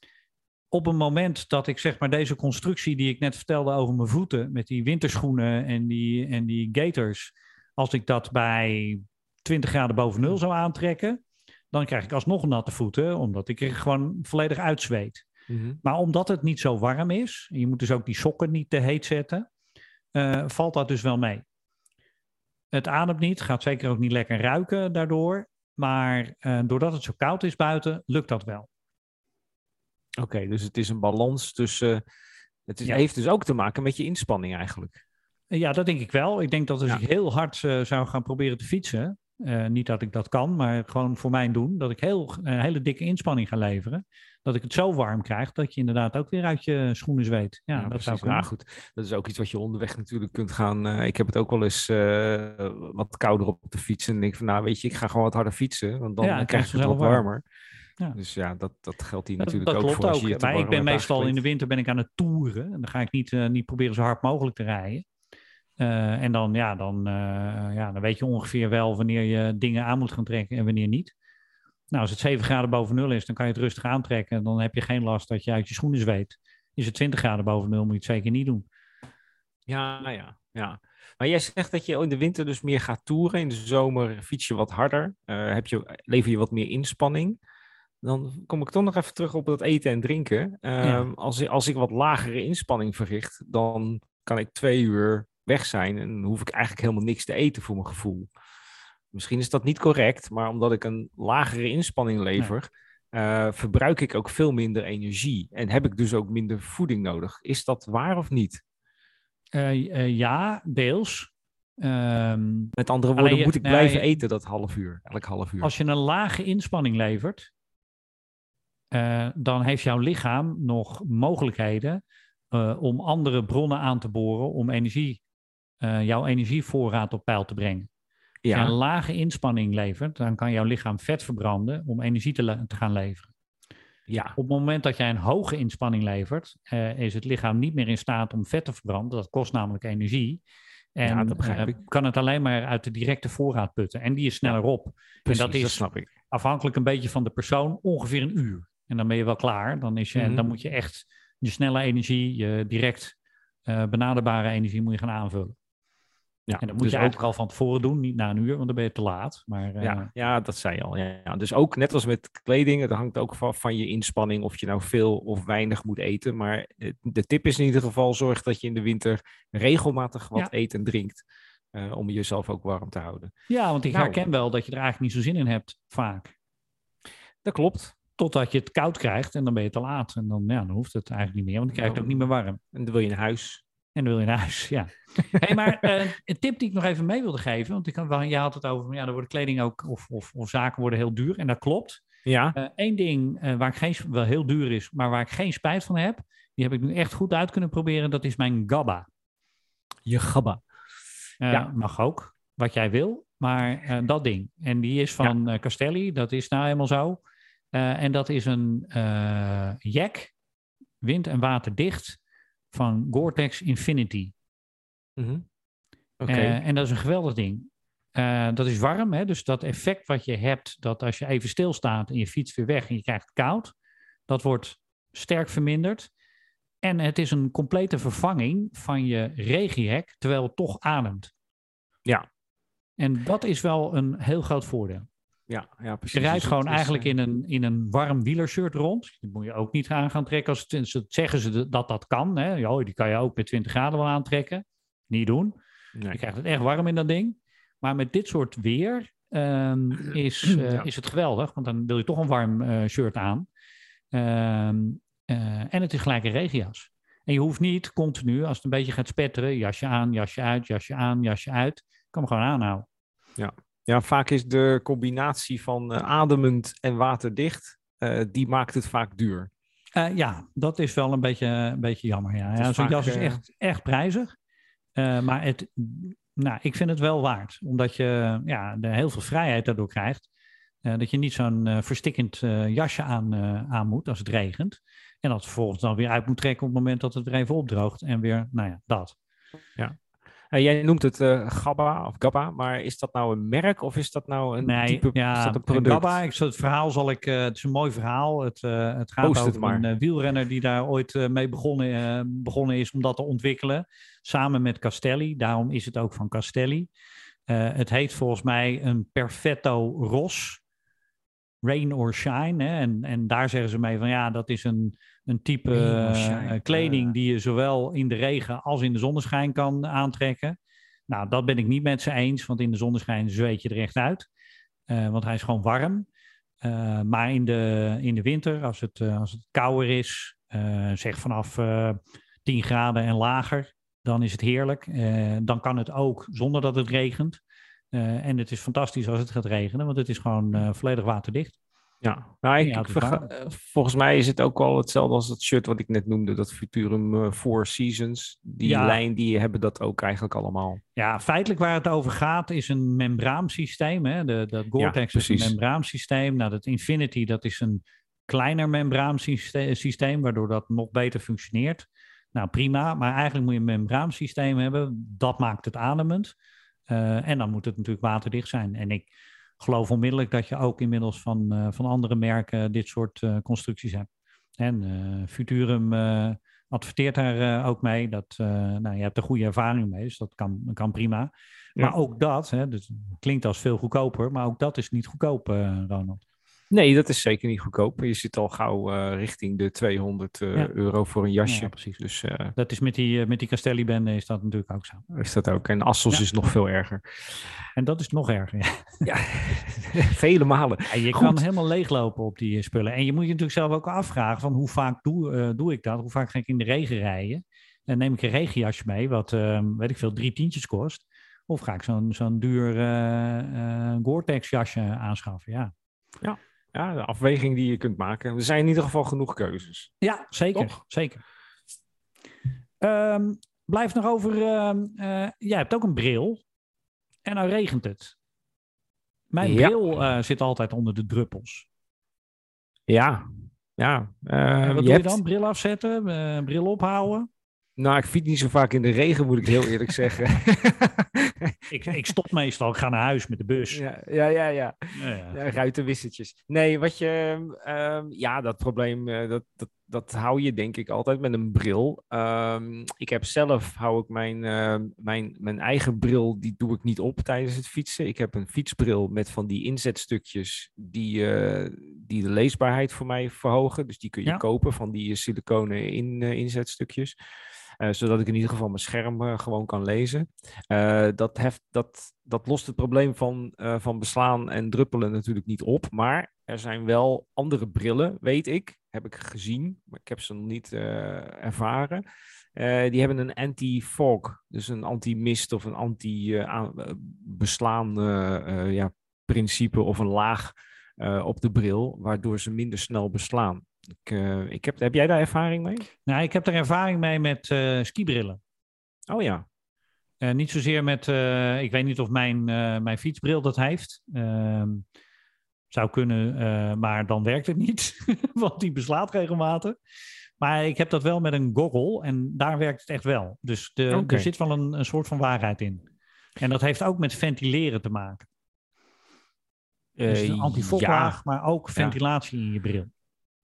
op een moment dat ik zeg maar deze constructie die ik net vertelde over mijn voeten, met die winterschoenen en die, en die gators, als ik dat bij 20 graden boven nul zou aantrekken, dan krijg ik alsnog natte voeten, omdat ik er gewoon volledig uitzweet. Mm Maar omdat het niet zo warm is, je moet dus ook die sokken niet te heet zetten, uh, valt dat dus wel mee. Het ademt niet, gaat zeker ook niet lekker ruiken daardoor. Maar uh, doordat het zo koud is buiten, lukt dat wel. Oké, dus het is een balans tussen. Het is, ja. heeft dus ook te maken met je inspanning eigenlijk. Ja, dat denk ik wel. Ik denk dat als ja. ik heel hard uh, zou gaan proberen te fietsen, uh, niet dat ik dat kan, maar gewoon voor mijn doen, dat ik heel, een hele dikke inspanning ga leveren. Dat ik het zo warm krijg dat je inderdaad ook weer uit je schoenen zweet. Ja, ja dat zou ja, goed. Dat is ook iets wat je onderweg natuurlijk kunt gaan. Uh, ik heb het ook wel eens wat kouder op de fiets. En denk van, nou weet je, ik ga gewoon wat harder fietsen, want dan ja, krijg je het wat warmer. Ja. Dus ja, dat, dat geldt hier natuurlijk dat, dat ook voor. Als je maar ik ben meestal in de winter ben ik aan het toeren. En dan ga ik niet, uh, niet proberen zo hard mogelijk te rijden. Uh, en dan, ja, dan, uh, ja, dan weet je ongeveer wel wanneer je dingen aan moet gaan trekken en wanneer niet. Nou, als het 7 graden boven nul is, dan kan je het rustig aantrekken. Dan heb je geen last dat je uit je schoenen zweet. Is het 20 graden boven nul, moet je het zeker niet doen. Ja, ja, ja. Maar jij zegt dat je in de winter dus meer gaat toeren. In de zomer fiets je wat harder. heb je, lever je wat meer inspanning dan kom ik toch nog even terug op dat eten en drinken. Um, ja. als, als ik wat lagere inspanning verricht, dan kan ik twee uur weg zijn en hoef ik eigenlijk helemaal niks te eten voor mijn gevoel. Misschien is dat niet correct, maar omdat ik een lagere inspanning lever, nee. uh, verbruik ik ook veel minder energie en heb ik dus ook minder voeding nodig. Is dat waar of niet? Uh, uh, ja, deels. Um, Met andere woorden, je, moet ik blijven eten dat half uur, elk half uur. Als je een lage inspanning levert, uh, dan heeft jouw lichaam nog mogelijkheden uh, om andere bronnen aan te boren om energie, uh, jouw energievoorraad op peil te brengen. Als ja. je een lage inspanning levert, dan kan jouw lichaam vet verbranden om energie te, te gaan leveren. Ja. Op het moment dat jij een hoge inspanning levert, is het lichaam niet meer in staat om vet te verbranden. Dat kost namelijk energie. En ja, kan het alleen maar uit de directe voorraad putten. En die is sneller ja, op. Precies, en dat is dat snap ik. afhankelijk een beetje van de persoon ongeveer een uur. En dan ben je wel klaar. Dan, is je, mm -hmm. dan moet je echt je snelle energie, je direct uh, benaderbare energie moet je gaan aanvullen. Ja, en dat moet dus je eigenlijk ook... al van tevoren doen, niet na een uur, want dan ben je te laat. Maar, uh... ja, ja, dat zei je al. Ja, ja. Dus ook net als met kleding, het hangt ook van, van je inspanning of je nou veel of weinig moet eten. Maar de tip is in ieder geval, zorg dat je in de winter regelmatig wat ja. eet en drinkt. Uh, om jezelf ook warm te houden. Ja, want ik nou, herken wel dat je er eigenlijk niet zo zin in hebt, vaak. Dat klopt. Totdat je het koud krijgt en dan ben je te laat. En dan, ja, dan hoeft het eigenlijk niet meer, want dan krijg je het ook niet meer warm. En dan wil je naar huis. En dan wil je naar huis, ja. hey, maar uh, een tip die ik nog even mee wilde geven, want ik had, je had het over, ja, dan worden kleding ook, of, of, of zaken worden heel duur. En dat klopt. Ja. Eén uh, ding uh, waar ik geen, wel heel duur is, maar waar ik geen spijt van heb, die heb ik nu echt goed uit kunnen proberen, dat is mijn GABA. Je GABA. ja. Mag ook, wat jij wil, maar dat ding. En die is van ja. Castelli, dat is nou helemaal zo. Uh, en dat is een uh, jack, wind- en waterdicht, van Gore-Tex Infinity. Mm -hmm. okay. uh, en dat is een geweldig ding. dat is warm, hè? dus dat effect wat je hebt, dat als je even stilstaat en je fietst weer weg en je krijgt koud, dat wordt sterk verminderd. En het is een complete vervanging van je regiehek, terwijl het toch ademt. Ja. En dat is wel een heel groot voordeel. Ja, ja, precies. Je rijdt dus gewoon eigenlijk in een, in een warm wielershirt rond. Die moet je ook niet aan gaan trekken. Als het, zeggen ze dat dat kan. Hè. Ja, die kan je ook met 20 graden wel aantrekken. Niet doen. Nee. Je krijgt het echt warm in dat ding. Maar met dit soort weer um, is, uh, ja. is het geweldig. Want dan wil je toch een warm uh, shirt aan. Um, uh, en het is gelijk een regenjas. En je hoeft niet continu, als het een beetje gaat spetteren, jasje aan, jasje uit, jasje aan, jasje uit. Kan hem gewoon aanhouden. Ja, ja, vaak is de combinatie van uh, ademend en waterdicht, uh, die maakt het vaak duur. Uh, ja, dat is wel een beetje, een beetje jammer. Ja. Ja, Zo'n jas is echt, echt prijzig. maar het, Nou, ik vind het wel waard, omdat je ja, er heel veel vrijheid daardoor krijgt. Uh, dat je niet zo'n uh, verstikkend uh, jasje aan, aan moet als het regent. En dat vervolgens dan weer uit moet trekken op het moment dat het weer even opdroogt. En weer, nou ja, dat. Ja. Jij noemt het Gabba of Gabba, maar is dat nou een merk of is dat nou een nee, type ja, is dat een product? Gabba, ik, het verhaal zal ik, het is een mooi verhaal. Het, het gaat Post over een wielrenner die daar ooit mee begonnen, begonnen is om dat te ontwikkelen. Samen met Castelli, daarom is het ook van Castelli. het heet volgens mij een Perfetto Ros rain or shine. Hè? En, en daar zeggen ze mee van ja, dat is een, een type uh, kleding die je zowel in de regen als in de zonneschijn kan aantrekken. Nou, dat ben ik niet met ze eens, want in de zonneschijn zweet je er echt uit. Uh, want hij is gewoon warm. Uh, maar in de, in de winter, als het, als het kouder is, zeg vanaf 10 graden en lager, dan is het heerlijk. dan kan het ook zonder dat het regent. Uh, en het is fantastisch als het gaat regenen, want het is gewoon uh, volledig waterdicht. Ja, nou, ik, ik verga- eh, volgens mij is het ook wel hetzelfde als dat shirt wat ik net noemde, dat Futurum eh, Four Seasons. Die Ja. lijn, die hebben dat ook eigenlijk allemaal. Ja, feitelijk waar het over gaat is een membraansysteem. Hè? De, dat Gore-Tex is een membraansysteem. Nou, dat Infinity dat is een kleiner membraansysteem, waardoor dat nog beter functioneert. Nou, prima. Maar eigenlijk moet je een membraansysteem hebben. Dat maakt het ademend. Uh, en dan moet het natuurlijk waterdicht zijn. En ik geloof onmiddellijk dat je ook inmiddels van, uh, van andere merken dit soort uh, constructies hebt. En Futurum adverteert daar ook mee. Dat, nou, je hebt er goede ervaring mee, dus dat kan, kan prima. Ja. Maar ook dat, hè, dus klinkt als veel goedkoper, maar ook dat is niet goedkoop, Ronald. Nee, dat is zeker niet goedkoop. Je zit al gauw uh, richting de 200 uh, Ja. euro voor een jasje. Ja, precies. Dus uh, Dat is met die, met die Castelli-bende is dat natuurlijk ook zo. is dat ook. En Assos Ja. is nog veel erger. En dat is nog erger. Ja. Vele malen. Je Goed. kan helemaal leeglopen op die spullen. En je moet je natuurlijk zelf ook afvragen van hoe vaak doe, doe ik dat? Hoe vaak ga ik in de regen rijden? En neem ik een regenjasje mee, wat ehm, weet ik veel, drie tientjes kost. Of ga ik zo'n zo'n duur Gore-Tex jasje aanschaffen? Ja. Ja, de afweging die je kunt maken. Er zijn in ieder geval genoeg keuzes. Ja, zeker. Toch? zeker. Um, blijf nog over. Uh, uh, jij hebt ook een bril. En nou regent het. Mijn Ja. bril uh, zit altijd onder de druppels. Ja, ja. En Uh, wat je doe hebt... je dan? Bril afzetten, bril ophouden? Nou, ik fiets niet zo vaak in de regen, moet ik heel eerlijk zeggen. ik, ik stop meestal, ik ga naar huis met de bus. ja, ja, ja. ja. Ja, ruitenwissertjes. Nee, wat je. ehm, ja, dat probleem. eh, dat, dat, dat hou je denk ik altijd met een bril. Ehm, ik heb zelf. hou ik mijn, ehm, mijn, mijn eigen bril. die doe ik niet op tijdens het fietsen. Ik heb een fietsbril met van die inzetstukjes. die, eh, die de leesbaarheid voor mij verhogen. Dus die kun je Ja. kopen van die siliconen in, eh, inzetstukjes. Eh, zodat ik in ieder geval mijn scherm eh, gewoon kan lezen. Eh, dat, heft, dat, dat lost het probleem van, van beslaan en druppelen natuurlijk niet op. Maar er zijn wel andere brillen, weet ik. Heb ik gezien, maar ik heb ze nog niet ervaren. Die hebben een anti-fog, dus een anti-mist of een anti-beslaan ja, principe of een laag op de bril, waardoor ze minder snel beslaan. Ik, eh, ik heb, heb jij daar ervaring mee? Nou, ik heb er ervaring mee met uh, skibrillen. Oh ja. Uh, niet zozeer met, ik weet niet of mijn, mijn fietsbril dat heeft. Ehm, zou kunnen, eh, maar dan werkt het niet, want die beslaat regelmatig. Maar ik heb dat wel met een goggle en daar werkt het echt wel. Dus de, er zit wel een, een soort van waarheid in. En dat heeft ook met ventileren te maken. Dus een antifoglaag, ja. maar ook ventilatie in je bril.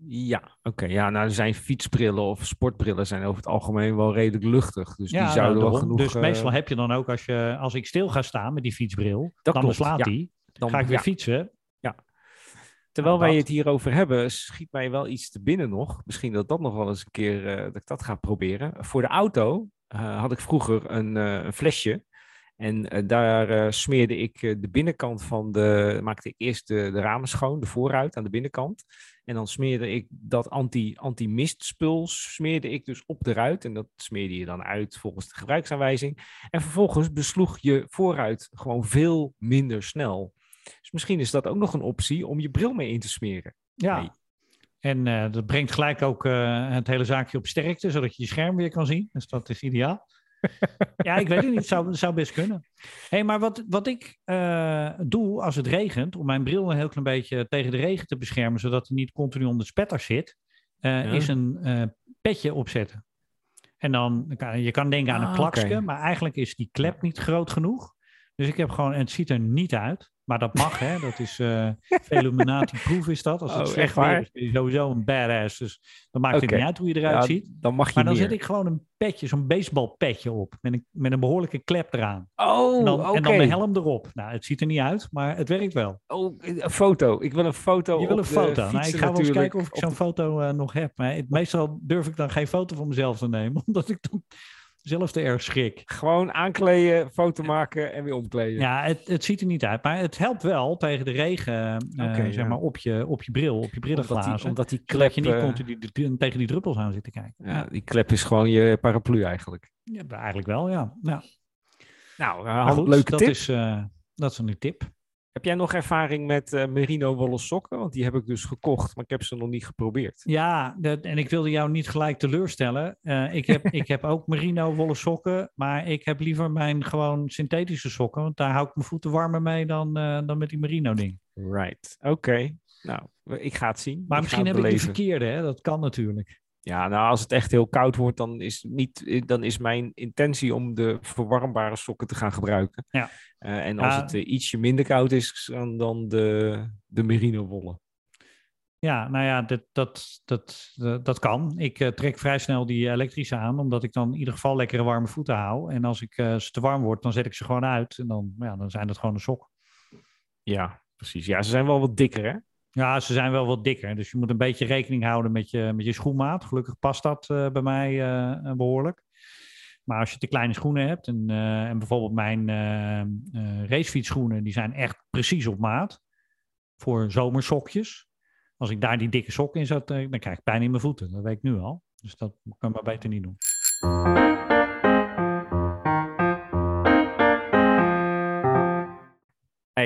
Ja, oké. Ja, nou, zijn fietsbrillen of sportbrillen zijn over het algemeen wel redelijk luchtig. Dus Ja, die zouden nou, wel genoeg... Dus eh, meestal heb je dan ook, als, je, als ik stil ga staan met die fietsbril, Dat dan ja. die. dan, Ga ik weer ja. fietsen. Terwijl Nou, wij dat. het hierover hebben, schiet mij wel iets te binnen nog. Misschien dat dat nog wel eens een keer, eh, dat ik dat ga proberen. Voor de auto eh, had ik vroeger een, een flesje. En daar smeerde ik de binnenkant van de, maakte ik eerst de, de ramen schoon, de voorruit aan de binnenkant. En dan smeerde ik dat anti, anti-mistspul, smeerde ik dus op de ruit. En dat smeerde je dan uit volgens de gebruiksaanwijzing. En vervolgens besloeg je voorruit gewoon veel minder snel. Dus misschien is dat ook nog een optie om je bril mee in te smeren. Ja. Nee. En eh, dat brengt gelijk ook eh, het hele zaakje op sterkte, zodat je je scherm weer kan zien. Dus dat is ideaal. ja, ik weet het niet. Zou, zou best kunnen. hey, maar wat, wat ik uh, doe als het regent, om mijn bril een heel klein beetje tegen de regen te beschermen, zodat hij niet continu onder de spetter zit, uh, ja. is een uh, petje opzetten. En dan, je kan denken aan een Ah, oké. maar eigenlijk is die klep niet groot genoeg. Dus ik heb gewoon, en het ziet er niet uit, maar dat mag, hè. Dat is uh, Illuminati-proof is dat. Als het Oh, slecht echt waar? is, ben je sowieso een badass. Dus dan maakt het niet uit hoe je eruit Ja, ziet. dan mag je Maar dan meer. zet ik gewoon een petje, zo'n baseballpetje op. Met een, met een behoorlijke klep eraan. Oh, En dan, oké. en dan de helm erop. Nou, het ziet er niet uit, maar het werkt wel. Oh, een foto. Ik wil een foto Je wil een foto. Nou, ik ga wel eens kijken of ik zo'n de- foto eh, nog heb. Maar meestal durf ik dan geen foto van mezelf te nemen. Omdat ik dan zelf te erg schrik. Gewoon aankleden, foto maken en weer omkleden. Ja, het, het ziet er niet uit. Maar het helpt wel tegen de regen, eh, Oké, zeg ja. maar, op je, op je bril, op je omdat brillenglazen. die, omdat die zodat klep, je niet eh, continu die- die- tegen die druppels aan zit te kijken. ja, die klep is gewoon je paraplu eigenlijk. Ja, eigenlijk wel, ja. ja. Nou, uh, goed, leuke dat tip. Is, eh, dat is een tip. Heb jij nog ervaring met eh, merino wollen sokken? Want die heb ik dus gekocht, maar ik heb ze nog niet geprobeerd. Ja, dat, en ik wilde jou niet gelijk teleurstellen. Eh, ik, heb, ik heb ook merino wollen sokken, maar ik heb liever mijn gewoon synthetische sokken. Want daar hou ik mijn voeten warmer mee dan, eh, dan met die merino ding. Right, oké. Nou, ik ga het zien. Maar Ik misschien heb ik de beleven. verkeerde, hè? dat kan natuurlijk. Ja, nou, als het echt heel koud wordt, dan is, niet, dan is mijn intentie om de verwarmbare sokken te gaan gebruiken. Ja. Eh, en als Ja. het eh, ietsje minder koud is, dan, dan de, de merino wollen. Ja, nou ja, dat, dat, dat, dat, dat kan. Ik eh, trek vrij snel die elektrische aan, omdat ik dan in ieder geval lekkere warme voeten hou. En als ik, ze te warm wordt, dan zet ik ze gewoon uit. En dan, ja, dan zijn het gewoon een sok. Ja, precies. Ja, ze zijn wel wat dikker, hè? Ja, ze zijn wel wat dikker. Dus je moet een beetje rekening houden met je, met je schoenmaat. Gelukkig past dat eh, bij mij eh, behoorlijk. Maar als je te kleine schoenen hebt, en, eh, en bijvoorbeeld mijn eh, eh, racefietsschoenen, die zijn echt precies op maat. Voor zomersokjes. Als ik daar die dikke sok in zet, eh, dan krijg ik pijn in mijn voeten. Dat weet ik nu al. Dus dat kan ik maar beter niet doen.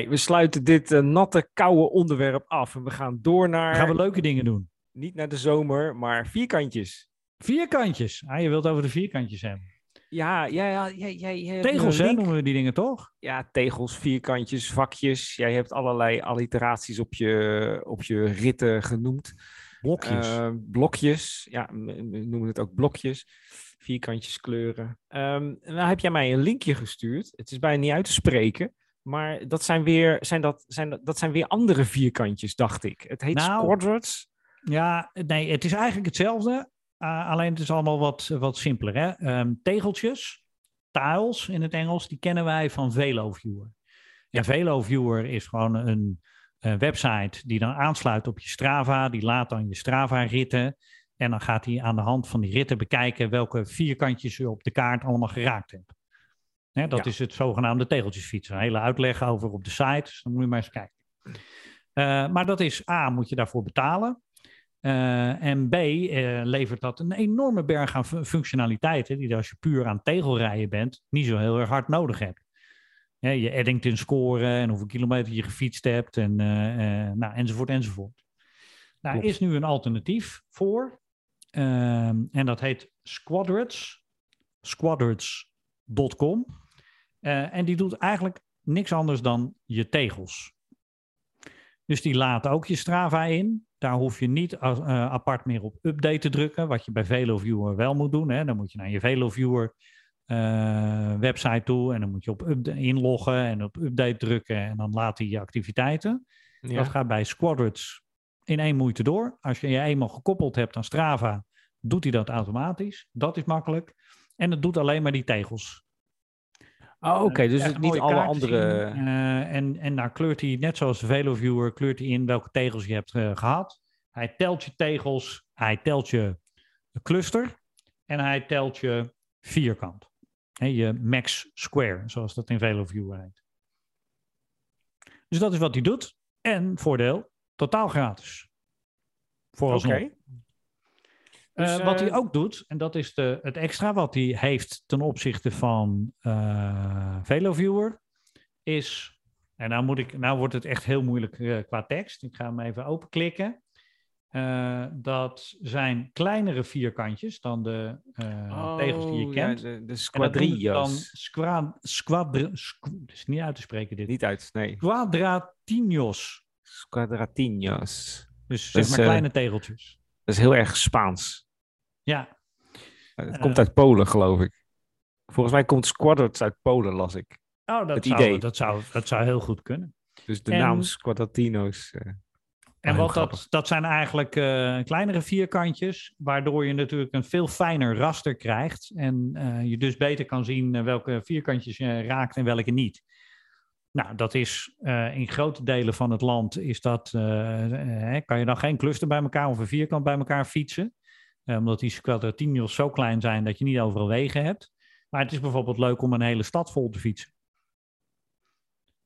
We sluiten dit eh, natte, koude onderwerp af. En we gaan door naar, Dan gaan we leuke dingen doen. niet naar de zomer, maar vierkantjes. Vierkantjes. Ah, je wilt over de vierkantjes hebben. Ja, ja, ja. Jij, jij, jij Tegels, hè, noemen we die dingen toch? Ja, tegels, vierkantjes, vakjes. Jij hebt allerlei alliteraties op je, op je ritten genoemd. Blokjes. Eh, blokjes, ja, we noemen het ook blokjes. Vierkantjes kleuren. Ehm nou heb jij mij een linkje gestuurd. Het is bijna niet uit te spreken. Maar dat zijn weer, zijn dat, zijn dat, dat zijn weer andere vierkantjes, dacht ik. Het heet Nou. Ja, nee, het is eigenlijk hetzelfde. uh, alleen het is allemaal wat, wat simpeler. Hè? Um, tegeltjes, tiles in het Engels, die kennen wij van VeloViewer. En VeloViewer is gewoon een, een, website die dan aansluit op je Strava. Die laat dan je Strava-ritten. En dan gaat hij aan de hand van die ritten bekijken welke vierkantjes je op de kaart allemaal geraakt hebt. Dat Ja. is het zogenaamde tegeltjesfietsen. Een hele uitleg over op de site. Dus dan moet je maar eens kijken. Uh, maar dat is A, moet je daarvoor betalen. Uh, en B, uh, levert dat een enorme berg aan functionaliteiten, die als je puur aan tegelrijden bent, niet zo heel erg hard nodig hebt. Ja, je Eddington scoren en hoeveel kilometer je gefietst hebt, en, nou, enzovoort, enzovoort. Nou, is nu een alternatief voor, en dat heet Squadrets, squadrets.com. en die doet eigenlijk niks anders dan je tegels. Dus die laat ook je Strava in. Daar hoef je niet uh, apart meer op update te drukken, wat je bij VeloViewer wel moet doen. Hè. Dan moet je naar je VeloViewer uh, website toe en dan moet je op inloggen en op update drukken en dan laat hij je activiteiten. Ja. Dat gaat bij Squadrets in één moeite door. Als je je eenmaal gekoppeld hebt aan Strava, doet hij dat automatisch. Dat is makkelijk. En het doet alleen maar die tegels. Oh, oké. Okay. Dus het niet alle andere... Uh, en, en nou kleurt hij, net zoals de VeloViewer, kleurt hij in welke tegels je hebt uh, gehad. Hij telt je tegels, hij telt je cluster en hij telt je vierkant. He, je max square, zoals dat in VeloViewer heet. Dus dat is wat hij doet. En voordeel, totaal gratis. Vooralsnog. Okay. Dus, uh, wat hij ook doet, en dat is de, het extra wat hij heeft ten opzichte van uh, VeloViewer, is, en nou, moet ik, nou wordt het echt heel moeilijk uh, qua tekst. Ik ga hem even openklikken. Eh, dat zijn kleinere vierkantjes dan de uh, tegels die je kent. Ja, de, de En dat noemen ze squadrillas. Dan squad, squadre, squ- het is niet uit te spreken dit. Niet uit, nee. Quadratinhos. Squadratinhos. Dus zeg maar eh, kleine tegeltjes. Dat is heel erg Spaans. Ja, Het Eh. komt uit Polen, geloof ik. Volgens mij komt squadrons uit Polen, las ik. oh, dat, Het zou, idee. Dat, zou, dat zou heel goed kunnen. Dus de En- naam Squadratinos. eh, En wat grappig. dat, dat zijn eigenlijk eh, kleinere vierkantjes, waardoor je natuurlijk een veel fijner raster krijgt. En je dus beter kan zien welke vierkantjes je raakt en welke niet. Nou, dat is in grote delen van het land is dat, kan je dan geen cluster bij elkaar of een vierkant bij elkaar fietsen. Eh, omdat die quadratinios zo klein zijn dat je niet overal wegen hebt. Maar het is bijvoorbeeld leuk om een hele stad vol te fietsen.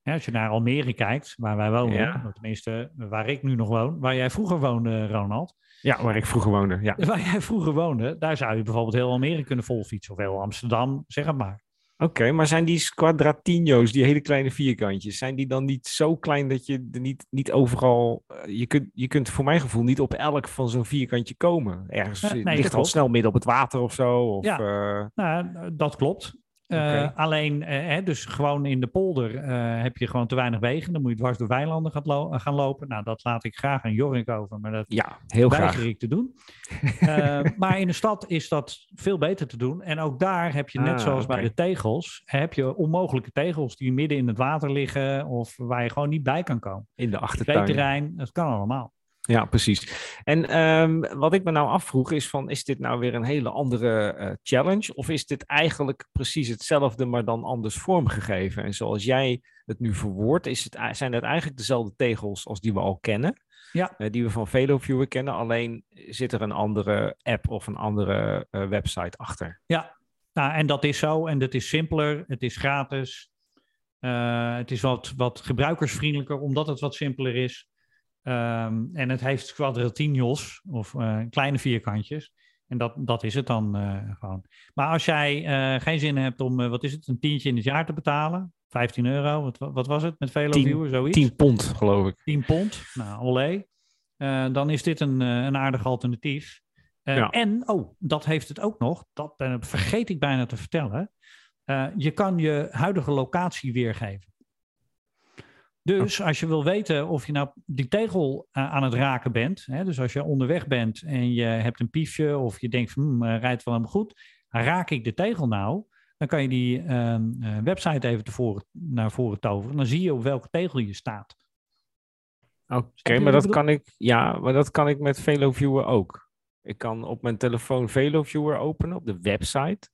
Als je naar Almere kijkt, waar wij wonen, Ja. tenminste waar ik nu nog woon, waar jij vroeger woonde, Ronald. Ja, waar ik vroeger woonde. Ja. Waar jij vroeger woonde, daar zou je bijvoorbeeld heel Almere kunnen volfietsen. Of heel Amsterdam, zeg het maar. Oké, maar zijn die Squadratinho's, die hele kleine vierkantjes, zijn die dan niet zo klein dat je er niet, niet overal... eh, je, kunt, je kunt voor mijn gevoel niet op elk van zo'n vierkantje komen. Ergens nee, ligt al klopt. snel midden op het water of zo. Of, Ja. eh, Nou, dat klopt. Eh. Alleen, eh, hè, dus gewoon in de polder eh, heb je gewoon te weinig wegen. Dan moet je dwars door weilanden gaan, lo- gaan lopen. Nou, dat laat ik graag aan Jorik over, maar dat ja, heel weiger graag. ik te doen. Maar in de stad is dat veel beter te doen. En ook daar heb je net Ah, zoals bij de tegels, heb je onmogelijke tegels die midden in het water liggen of waar je gewoon niet bij kan komen. In de achtertuin. Veeterrein, dat kan allemaal. Ja, precies. En ehm, wat ik me nou afvroeg is van, is dit nou weer een hele andere eh, challenge? Of is dit eigenlijk precies hetzelfde, maar dan anders vormgegeven? En zoals jij het nu verwoordt, is het, zijn het eigenlijk dezelfde tegels als die we al kennen? Ja. Eh, die we van VeloViewer kennen, alleen zit er een andere app of een andere eh, website achter. Nou, en dat is zo. En het is simpeler. Het is gratis. Het is wat, wat gebruikersvriendelijker, omdat het wat simpeler is. Ehm, en het heeft quadratinios, of eh, kleine vierkantjes. En dat, dat is het dan eh, gewoon. Maar als jij eh, geen zin hebt om, wat is het, een tientje in het jaar te betalen? 15 euro, wat, wat was het met VeloViewer, zoiets? 10 pond, geloof ik. 10 pond, nou, olé. Dan is dit een, een aardig alternatief. Ja. En, oh, dat heeft het ook nog, dat vergeet ik bijna te vertellen. Je kan je huidige locatie weergeven. Dus als je wil weten of je nou die tegel eh, aan het raken bent, hè, dus als je onderweg bent en je hebt een piefje of je denkt van hmm, eh, rijdt wel helemaal goed, raak ik de tegel nou? Dan kan je die ehm, eh, website even tevoren, naar voren toveren. Dan zie je op welke tegel je staat. Oké, maar dat kan ik, ja, maar dat kan ik met VeloViewer ook. Ik kan op mijn telefoon VeloViewer openen op de website.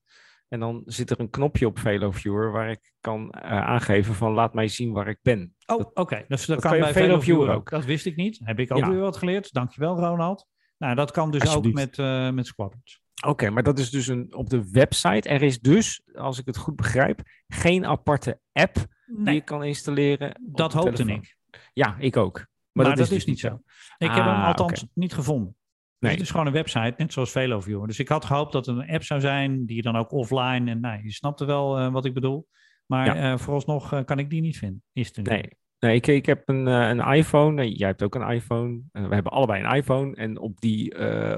En dan zit er een knopje op VeloViewer waar ik kan eh, aangeven van laat mij zien waar ik ben. Oh, oké. Dus dat, dat kan bij VeloViewer ook. ook. Dat wist ik niet. Heb ik ook Ja. weer wat geleerd. Dankjewel, Ronald. Nou, dat kan dus ook met, eh met Squadrons. Oké, maar dat is dus een, op de website. Er is dus, als ik het goed begrijp, geen aparte app die je kan installeren. dat hoopte telefoon. ik. Ja, ik ook. Maar, Maar, dat, dat, is, dus niet zo. Ik heb hem Ah, althans niet gevonden. Nee. Het is gewoon een website, net zoals VeloViewer. Dus ik had gehoopt dat het een app zou zijn, die dan ook offline... En nou, je snapte wel eh, wat ik bedoel. Maar Ja. eh, vooralsnog eh, kan ik die niet vinden. Is het. Nee, nee ik, ik heb een, een iPhone. Jij hebt ook een iPhone. We hebben allebei een iPhone. En op, die,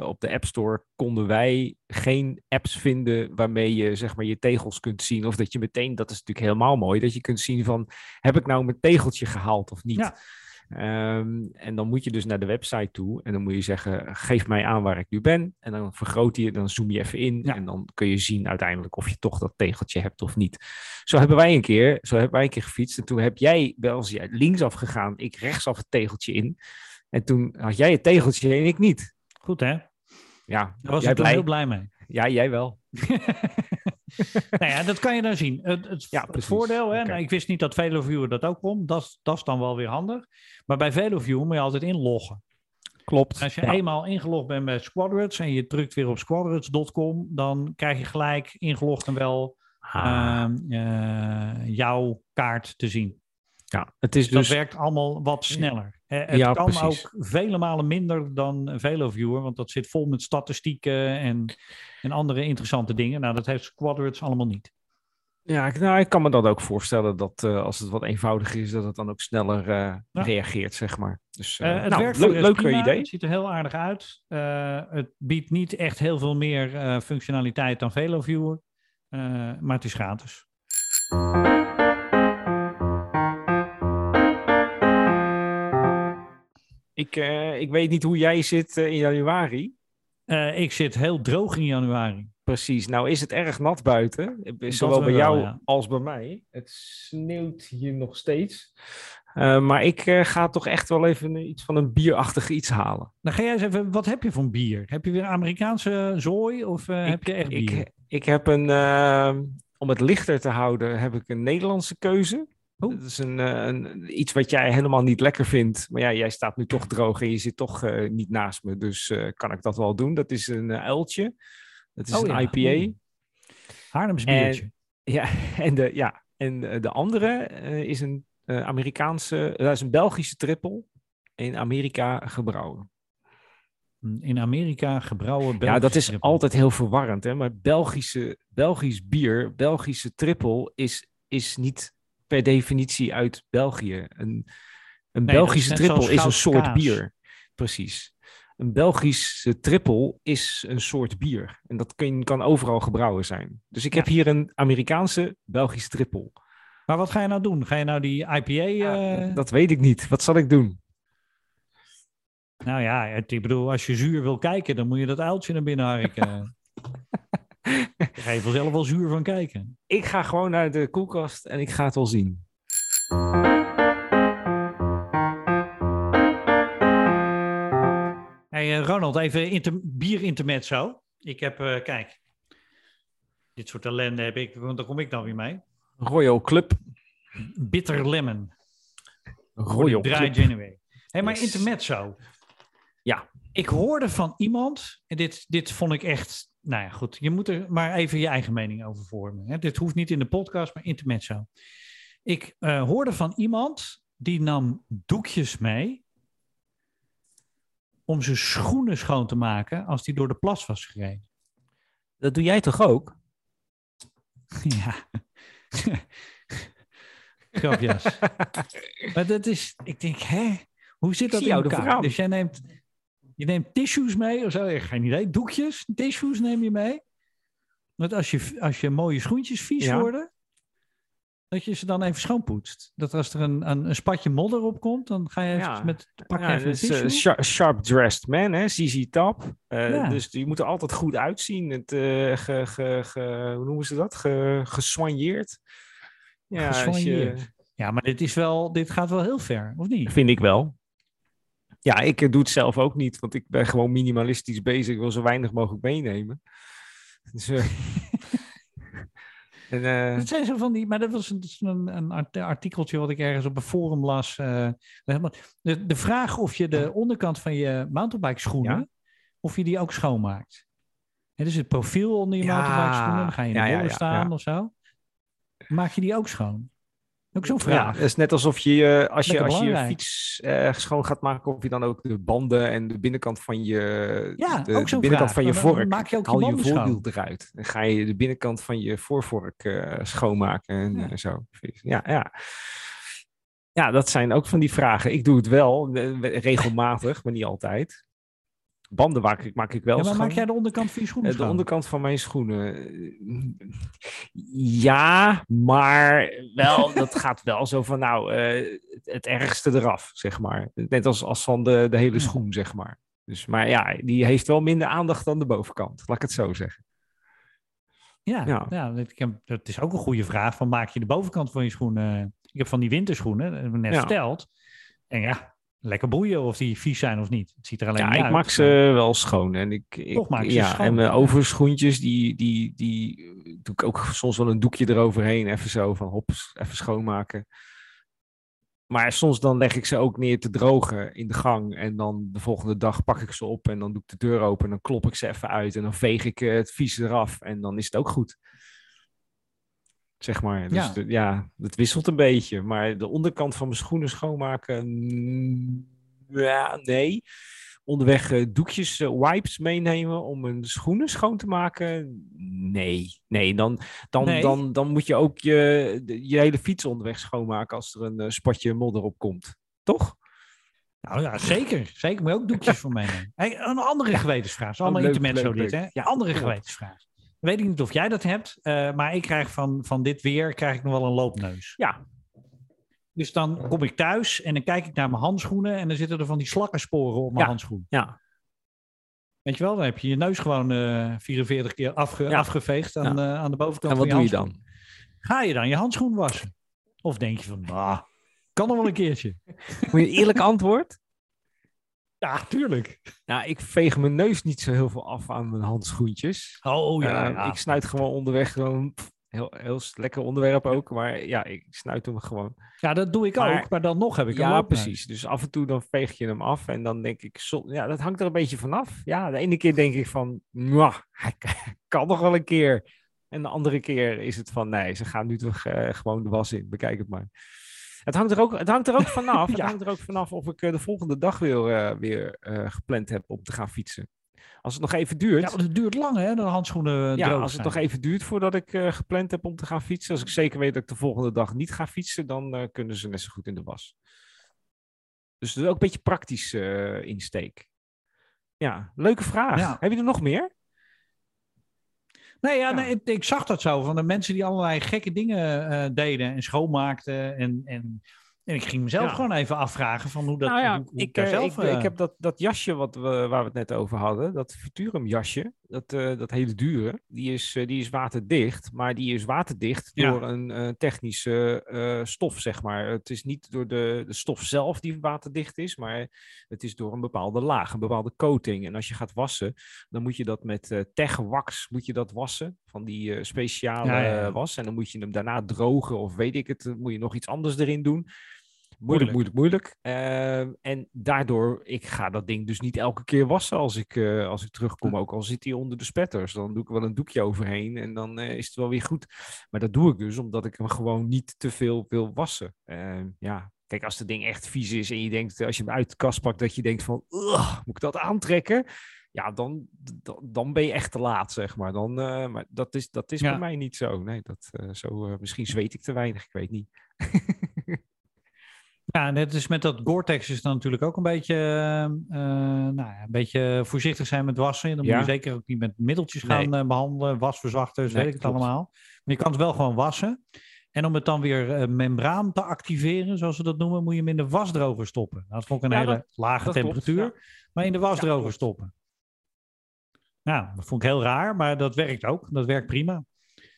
op de App Store konden wij geen apps vinden waarmee je zeg maar, je tegels kunt zien. Of dat je meteen, dat is natuurlijk helemaal mooi, dat je kunt zien van heb ik nou mijn tegeltje gehaald of niet. Ja. Ehm, en dan moet je dus naar de website toe en dan moet je zeggen, geef mij aan waar ik nu ben. En dan vergroot je, dan zoom je even in Ja. en dan kun je zien uiteindelijk of je toch dat tegeltje hebt of niet. Zo hebben wij een keer, zo hebben wij een keer gefietst en toen heb jij wel eens linksaf gegaan, ik rechtsaf het tegeltje in. En toen had jij het tegeltje en ik niet. Goed hè? Ja, Daar was ik blij. heel blij mee. Ja, jij wel. nou ja, dat kan je dan zien. Het, het, Ja, het voordeel, hè, nou, ik wist niet dat VeloViewer dat ook kon. Dat, is- dat is dan wel weer handig. Maar bij VeloViewer moet je altijd inloggen. Klopt. Als je Ja. eenmaal ingelogd bent bij Squadrons en je drukt weer op squadrons.com, dan krijg je gelijk ingelogd en wel Ah, ehm, eh, jouw kaart te zien. ja, het is Dus dat dus... werkt allemaal wat sneller. Eh, het Ja, kan precies. ook vele malen minder dan VeloViewer, want dat zit vol met statistieken en, en andere interessante dingen. Nou, dat heeft Squadrons allemaal niet. Ja, ik- nou, ik kan me dat ook voorstellen dat eh, als het wat eenvoudiger is, dat het dan ook sneller eh, Ja. reageert, zeg maar. Dus eh, het nou, werkt leuk- prima. idee. Het ziet er heel aardig uit. Het biedt niet echt heel veel meer functionaliteit dan VeloViewer. Maar het is gratis. Ik, eh, ik weet niet hoe jij zit eh, in januari. Eh, ik zit heel droog in januari. Precies. Nou is het erg nat buiten. Zowel bij wel, jou ja. als bij mij. Het sneeuwt hier nog steeds. Maar ik ga toch echt wel even iets van een bierachtig iets halen. Dan ga jij eens even, wat heb je voor een bier? Heb je weer Amerikaanse zooi of eh, heb je echt bier? Ik, ik heb een, om het lichter te houden, heb ik een Nederlandse keuze. Oh. Dat is een, eh, een, iets wat jij helemaal niet lekker vindt. Maar ja, jij staat nu toch droog en je zit toch eh, niet naast me. Dus eh, kan ik dat wel doen. Dat is een eh, uiltje. Dat is Oh een ja, IPA. oeh. Haarlems biertje. Ja, en de, ja, en de de andere is een Amerikaanse, dat is een Belgische triple in Amerika gebrouwen. In Amerika gebrouwen ja, Belgische dat is altijd heel verwarrend, hè? Maar Belgische, Belgisch bier, Belgische triple is, is niet per definitie uit België. Een, een Belgische zoals is een soort kaas. bier. Precies. Een Belgische triple is een soort bier. En dat kun, kan overal gebrouwen zijn. Dus ik Ja. heb hier een Amerikaanse Belgische triple. Maar wat ga je nou doen? Ga je nou die IPA... Ja, eh, dat weet ik niet. Wat zal ik doen? Nou ja, het, ik bedoel, als je zuur wil kijken, dan moet je dat uiltje naar binnen harken. Ga je vanzelf wel zuur van kijken. Ik ga gewoon naar de koelkast en ik ga het wel zien. Hey, eh, Ronald, even inter bier intermezzo. Ik heb, eh, kijk, dit soort ellende heb ik, want daar kom ik dan weer mee. Royal Club. Bitter lemon. Royal Dry Club. January. Hé, maar Yes. intermezzo. Ja. Ik hoorde van iemand, en dit, dit vond ik echt, nou ja, goed. Je moet er maar even je eigen mening over vormen. Hè. Dit hoeft niet in de podcast, maar intermezzo. Ik eh, hoorde van iemand, die nam doekjes mee om zijn schoenen schoon te maken als die door de plas was gereden. Dat doe jij toch ook? Ja. Grapjas. maar dat is, ik denk, hè? Hoe zit dat in elkaar? Dus jij neemt, je neemt tissues mee of zo? Ik geen idee. Doekjes, tissues neem je mee. Want als je, als je mooie schoentjes vies Ja. worden, dat je ze dan even schoonpoetst. Dat als er een, een, een spatje modder op komt, dan ga je even Ja. met, pak Ja, even een dus, tissue. sharp, sharp dressed man, hè? ZZ Top. Eh, Ja. Dus je moet er altijd goed uitzien. Het, eh, ge, ge, ge- hoe noemen ze dat? Ge, gesoigneerd. Ja, als je- Gesoigneerd. Ja, maar dit, is wel, dit gaat wel heel ver, of niet? Vind ik wel. Ja, ik eh, doe het zelf ook niet, want ik ben gewoon minimalistisch bezig. Ik wil zo weinig mogelijk meenemen. Dus, eh, en, eh, Dat zijn zo van die, maar dat was een, een, een art- artikeltje wat ik ergens op een forum las. de, de vraag of je de onderkant van je mountainbike schoenen, Ja. of je die ook schoonmaakt. Hè, dus het profiel onder je Ja, mountainbike schoenen, dan ga je in de ja, staan of zo. Maak je die ook schoon? Ook zo'n ja, vraag. het is net alsof je, eh, als je, als je je fiets eh, schoon gaat maken, of je dan ook de banden en de binnenkant van je, Ja, de, ook de binnenkant vraag. van je vork, maak je ook haal je voorwiel eruit. Dan ga je de binnenkant van je voorvork eh, schoonmaken en Ja. zo. Ja, ja. ja, dat zijn ook van die vragen. Ik doe het wel, regelmatig, maar niet altijd. Banden maak ik, maak ik wel Ja, maar schoon. maak jij de onderkant van je schoenen Eh, De schoon? onderkant van mijn schoenen. eh, Ja, maar wel, dat gaat wel zo van, nou, eh, het, ergste eraf, zeg maar. Net als, als van de, de hele Ja. schoen, zeg maar. Dus, maar ja, die heeft wel minder aandacht dan de bovenkant, laat ik het zo zeggen. Ja, Ja. ik heb- dat is ook een goede vraag. Van maak je de bovenkant van je schoenen? Ik heb van die winterschoenen, dat heb ik net Ja. verteld. En ja, lekker boeien of die vies zijn of niet. Het ziet er alleen Ja, ik uit. maak ze wel schoon. En ik, ik, Toch maak je ze ja, schoon, En mijn overschoentjes, die, die, die doe ik ook soms wel een doekje eroverheen. Even zo van hop, even schoonmaken. Maar soms dan leg ik ze ook neer te drogen in de gang. En dan de volgende dag pak ik ze op en dan doe ik de deur open. En dan klop ik ze even uit. En dan veeg ik eh, het vies eraf. En dan is het ook goed. Zeg maar. Dus Ja. het wisselt een beetje. Maar de onderkant van mijn schoenen schoonmaken. mm, Ja, nee. Onderweg eh, doekjes, eh, wipes meenemen om mijn schoenen schoon te maken. nee, nee. Dan, dan, Nee? Dan, dan moet je ook je, de- je hele fiets onderweg schoonmaken als er een eh, spatje modder op komt. Toch? Nou ja, zeker. Zeker. Moet je ook doekjes voor meenemen. Hey, een andere gewetensvraag. Is allemaal Oh, leuk, intermezzo leuk, dit, hè? Ja, andere gewetensvraag. Weet ik niet of jij dat hebt, eh, maar ik krijg van, van dit weer krijg ik nog wel een loopneus. Ja. Dus dan kom ik thuis en dan kijk ik naar mijn handschoenen en dan zitten er van die slakkensporen op mijn Ja. handschoen. Ja. Weet je wel, dan heb je je neus gewoon eh 44 keer afge, Ja. afgeveegd aan, eh, aan de bovenkant En van wat je doe je dan? Ga je dan je handschoen wassen? Of denk je van, bah, kan nog wel een keertje. Moet je eerlijk antwoord? Ja, tuurlijk. Nou, ik veeg mijn neus niet zo heel veel af aan mijn handschoentjes. Oh ja, Eh, ja. Ik snuit gewoon onderweg gewoon... pff, Heel, heel lekker onderwerp ook, maar ja, ik snuit hem gewoon. ja, dat doe ik Maar- ook, maar dan nog heb ik Ja, loopneus. precies. Dus af en toe dan veeg je hem af en dan denk ik, ja, dat hangt er een beetje vanaf. Ja, de ene keer denk ik van, "Mwah, hij kan nog wel een keer. En de andere keer is het van, nee, ze gaan nu toch eh, gewoon de was in. Bekijk het maar. Het hangt er ook, het hangt er ook vanaf. Het hangt er ook vanaf of ik eh, de volgende dag weer, eh, weer eh, gepland heb om te gaan fietsen. Als het nog even duurt. Ja, want het duurt lang hè, de handschoenen Ja, droog als het zijn. nog even duurt voordat ik gepland heb om te gaan fietsen. Als ik zeker weet dat ik de volgende dag niet ga fietsen, dan kunnen ze net zo goed in de was. Dus dat is ook een beetje praktisch insteek. Ja, leuke vraag. Ja. Heb je er nog meer? Nee, ja, Ja. Nee, ik, ik zag dat zo. Van de mensen die allerlei gekke dingen eh, deden en schoonmaakten. En, en, en ik ging mezelf Ja. gewoon even afvragen van hoe dat nou ja, hoe, hoe ik, eh, zelf... ik, eh, ik heb dat, dat jasje wat we, waar we het net over hadden, dat Futurum jasje, dat, eh, dat hele dure, die is, eh, die is waterdicht, maar die is waterdicht Ja. door een eh, technische stof, zeg maar. Het is niet door de, de stof zelf die waterdicht is, maar het is door een bepaalde laag, een bepaalde coating. En als je gaat wassen, dan moet je dat met Tech-wax moet je dat wassen, van die speciale Ja, ja, ja. was. En dan moet je hem daarna drogen of weet ik het, moet je nog iets anders erin doen. Moeilijk, Moeilijk. moeilijk. Ehm, en daardoor, ik ga dat ding dus niet elke keer wassen als ik, eh, als ik terugkom. Ook al zit hij onder de spetters. Dan doe ik wel een doekje overheen en dan eh, is het wel weer goed. Maar dat doe ik dus omdat ik hem gewoon niet te veel wil wassen. Ehm, ja, kijk, als het ding echt vies is en je denkt, als je hem uit de kast pakt, dat je denkt van, "Ugh, moet ik dat aantrekken? Ja, dan, dan, dan ben je echt te laat, zeg maar. Dan, eh, maar dat is, dat is Ja. bij mij niet zo. Nee, dat, zo misschien zweet ik te weinig, ik weet niet. Ja, net is met dat Gore-Tex is dan natuurlijk ook een beetje, eh, nou ja, een beetje voorzichtig zijn met wassen. Dan Ja. moet je zeker ook niet met middeltjes gaan eh, behandelen, wasverzachters, Nee, weet ik het allemaal. Maar je kan het wel gewoon wassen. En om het dan weer membraan te activeren, zoals we dat noemen, moet je hem in de wasdroger stoppen. Nou, dat vond ik een Ja, hele dat- lage dat klopt, temperatuur, maar in de wasdroger stoppen. Nou, dat vond ik heel raar, maar dat werkt ook. Dat werkt prima.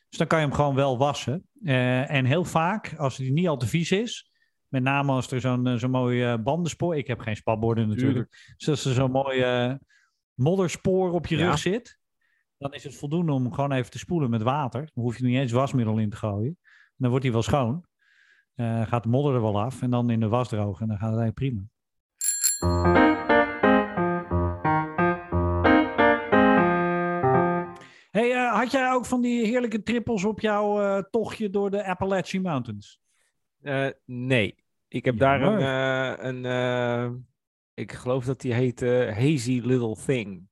Dus dan kan je hem gewoon wel wassen. En heel vaak, als hij niet al te vies is, met name als er zo'n eh, zo'n mooi eh, bandenspoor... Ik heb geen spatborden natuurlijk. Dus als er zo'n mooi eh, modderspoor op je Ja. rug zit... dan is het voldoende om gewoon even te spoelen met water. Dan hoef je niet eens wasmiddel in te gooien. Dan wordt hij wel schoon. Gaat de modder er wel af en dan in de was drogen. En dan gaat het eigenlijk prima. Hey, had jij ook van die heerlijke trippels op jouw tochtje door de Appalachian Mountains? Eh, nee, ik heb daar een, eh, een eh, ik geloof dat die heet Hazy Little Thing.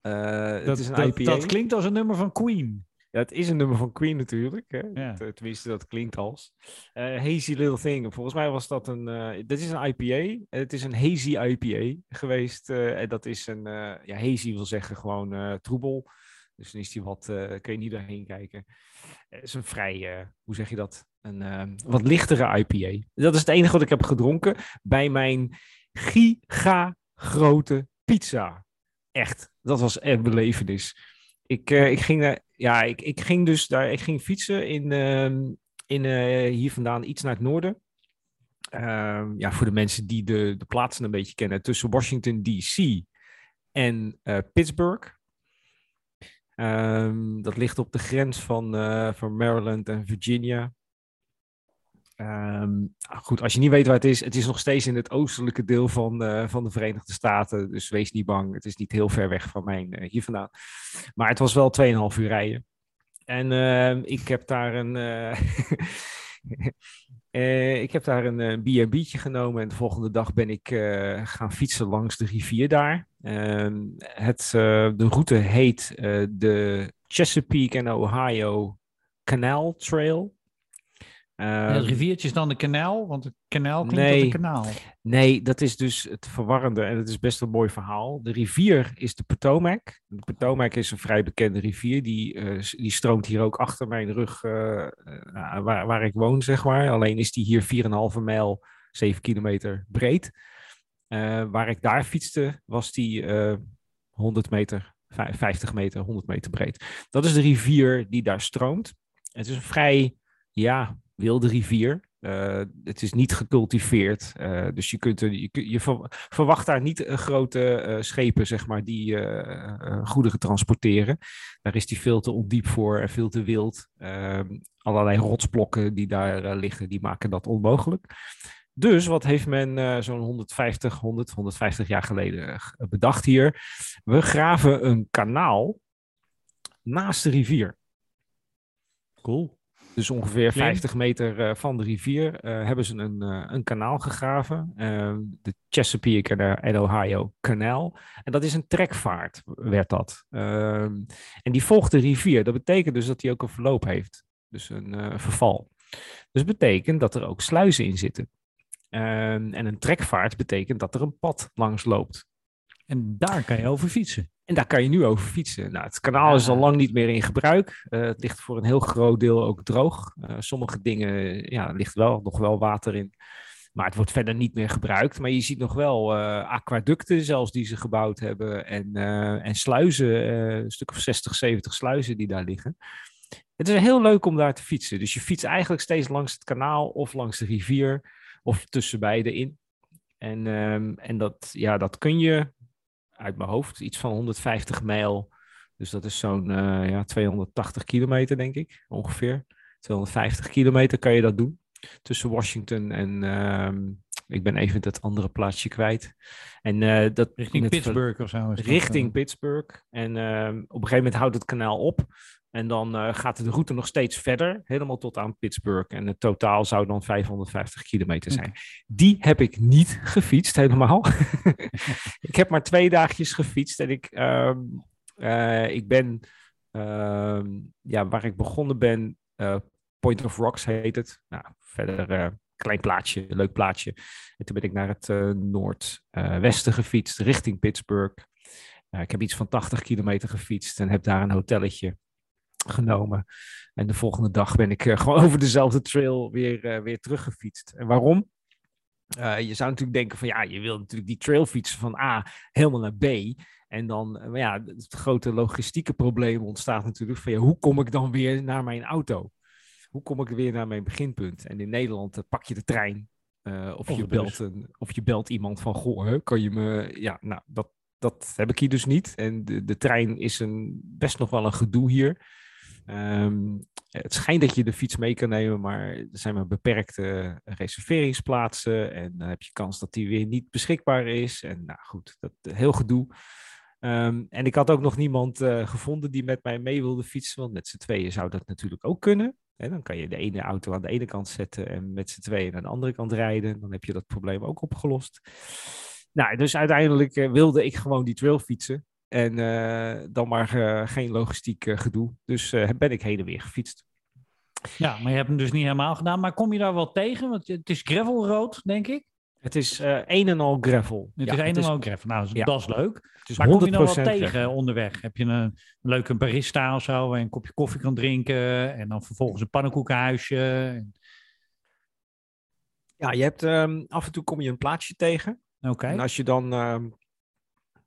Het Dat, is een dat, IPA. dat klinkt als een nummer van Queen. Ja, het is een nummer van Queen natuurlijk. Hè? Ja. Dat, tenminste, dat klinkt als. Hazy Little Thing. Volgens mij was dat een. eh dit is een IPA. Het is een hazy IPA geweest. en dat is een. ja, hazy wil zeggen gewoon troebel. Dus dan is die wat. kun je niet doorheen kijken. Het is een vrij. hoe zeg je dat? Een eh, wat lichtere IPA. Dat is het enige wat ik heb gedronken bij mijn giga grote pizza. Echt. Dat was echt belevenis. Ik, eh, ik, ging, daar- ja, ik, ik ging dus daar, ik ging fietsen in, ehm, in eh, hier vandaan iets naar het noorden. Ehm, ja, voor de mensen die de, de plaatsen een beetje kennen, tussen Washington DC en Pittsburgh. Ehm, dat ligt op de grens van, van Maryland en Virginia. Nou goed, als je niet weet waar het is, het is nog steeds in het oostelijke deel van, van de Verenigde Staten. Dus wees niet bang, het is niet heel ver weg van mijn eh, hier vandaan. Maar het was wel 2,5 uur rijden. En ehm, ik heb daar een. eh, eh, ik heb daar een B&B'tje genomen en de volgende dag ben ik gaan fietsen langs de rivier daar. Ehm, het, de route heet de Chesapeake en Ohio Canal Trail. En het Ehm, riviertje is dan de kanaal, want het kanaal klinkt nee. als een kanaal. Nee, dat is dus het verwarrende en het is best een mooi verhaal. De rivier is de Potomac. De Potomac is een vrij bekende rivier. Die, eh, die stroomt hier ook achter mijn rug, eh, eh, waar, waar ik woon, zeg maar. Alleen is die hier 4,5 mijl, 7 kilometer breed. Waar ik daar fietste, was die eh 100 meter, vij- 50 meter, 100 meter breed. Dat is de rivier die daar stroomt. Het is een vrij, ja, wilde rivier. Eh, het is niet gecultiveerd. eh, dus je, kunt je, je ver- verwacht daar niet eh, grote schepen, zeg maar, die goederen transporteren. Daar is die veel te ondiep voor en veel te wild. Ehm, allerlei rotsblokken die daar liggen, die maken dat onmogelijk. Dus wat heeft men zo'n 150, 100, 150 jaar geleden bedacht hier? We graven een kanaal naast de rivier. Cool. Dus ongeveer Slim. 50 meter eh, van de rivier eh, hebben ze een, eh, een kanaal gegraven. eh, de Chesapeake en, Ohio Kanaal. En dat is een trekvaart, werd dat. Ehm, en die volgt de rivier. Dat betekent dus dat hij ook een verloop heeft. Dus een verval. Dus betekent dat er ook sluizen in zitten. Ehm, en een trekvaart betekent dat er een pad langs loopt. En daar kan je over fietsen. En daar kan je nu over fietsen. Nou, het kanaal is al lang niet meer in gebruik. Eh, het ligt voor een heel groot deel ook droog. Eh, sommige dingen, ja, er ligt wel nog wel water in. Maar het wordt verder niet meer gebruikt. Maar je ziet nog wel eh, aquaducten zelfs die ze gebouwd hebben. En, en sluizen, een stuk of 60, 70 sluizen die daar liggen. Het is heel leuk om daar te fietsen. Dus je fietst eigenlijk steeds langs het kanaal of langs de rivier. Of tussen beide in. En, ehm, en dat, ja, dat kun je uit mijn hoofd iets van 150 mijl. Dus dat is zo'n eh, ja, 280 kilometer, denk ik, ongeveer. 250 kilometer kan je dat doen. Tussen Washington en ehm, ik ben even het andere plaatsje kwijt. En eh, dat in Richting Pittsburgh of zo. dat, richting eh. Pittsburgh. En ehm, op een gegeven moment houdt het kanaal op. En dan eh, gaat de route nog steeds verder, helemaal tot aan Pittsburgh. En het totaal zou dan 550 kilometer zijn. Die heb ik niet gefietst, helemaal. ik heb maar twee dagjes gefietst. En ik, ehm, eh, ik ben, ehm, ja, waar ik begonnen ben, eh, Point of Rocks heet het. Nou, verder klein plaatsje, leuk plaatsje. En toen ben ik naar het noordwesten gefietst, richting Pittsburgh. Ik heb iets van 80 kilometer gefietst en heb daar een hotelletje genomen. En de volgende dag ben ik eh, gewoon over dezelfde trail weer, eh, weer teruggefietst. En waarom? Eh, je zou natuurlijk denken van ja, je wil natuurlijk die trail fietsen van A helemaal naar B. En dan, maar ja, het grote logistieke probleem ontstaat natuurlijk van ja, hoe kom ik dan weer naar mijn auto? Hoe kom ik weer naar mijn beginpunt? En in Nederland pak je de trein of, Of je belt een, of je belt iemand van goh, hè, kan je me... Ja, nou, dat, dat heb ik hier dus niet. En de, de trein is een, best nog wel een gedoe hier. Ehm, het schijnt dat je de fiets mee kan nemen, maar er zijn maar beperkte reserveringsplaatsen. En dan heb je kans dat die weer niet beschikbaar is. En nou goed, dat heel gedoe. Ehm, en ik had ook nog niemand eh, gevonden die met mij mee wilde fietsen. Want met z'n tweeën zou dat natuurlijk ook kunnen. En dan kan je de ene auto aan de ene kant zetten en met z'n tweeën aan de andere kant rijden. Dan heb je dat probleem ook opgelost. Nou, dus uiteindelijk eh, wilde ik gewoon die trail fietsen. En eh, dan maar eh, geen logistiek eh, gedoe. Dus ben ik heen en weer gefietst. Ja, maar je hebt hem dus niet helemaal gedaan. Maar kom je daar wel tegen? Want het is gravelrood, denk ik. Het is een en al gravel. Het Ja, is een en al gravel. Nou, ja. dat is leuk. Het is Maar kom je dan wel 100% tegen gravel. onderweg? Heb je een leuke barista of zo, waar je een kopje koffie kan drinken en dan vervolgens een pannenkoekenhuisje? Ja, je hebt ehm, af en toe kom je een plaatsje tegen. Oké. En als je dan, ehm,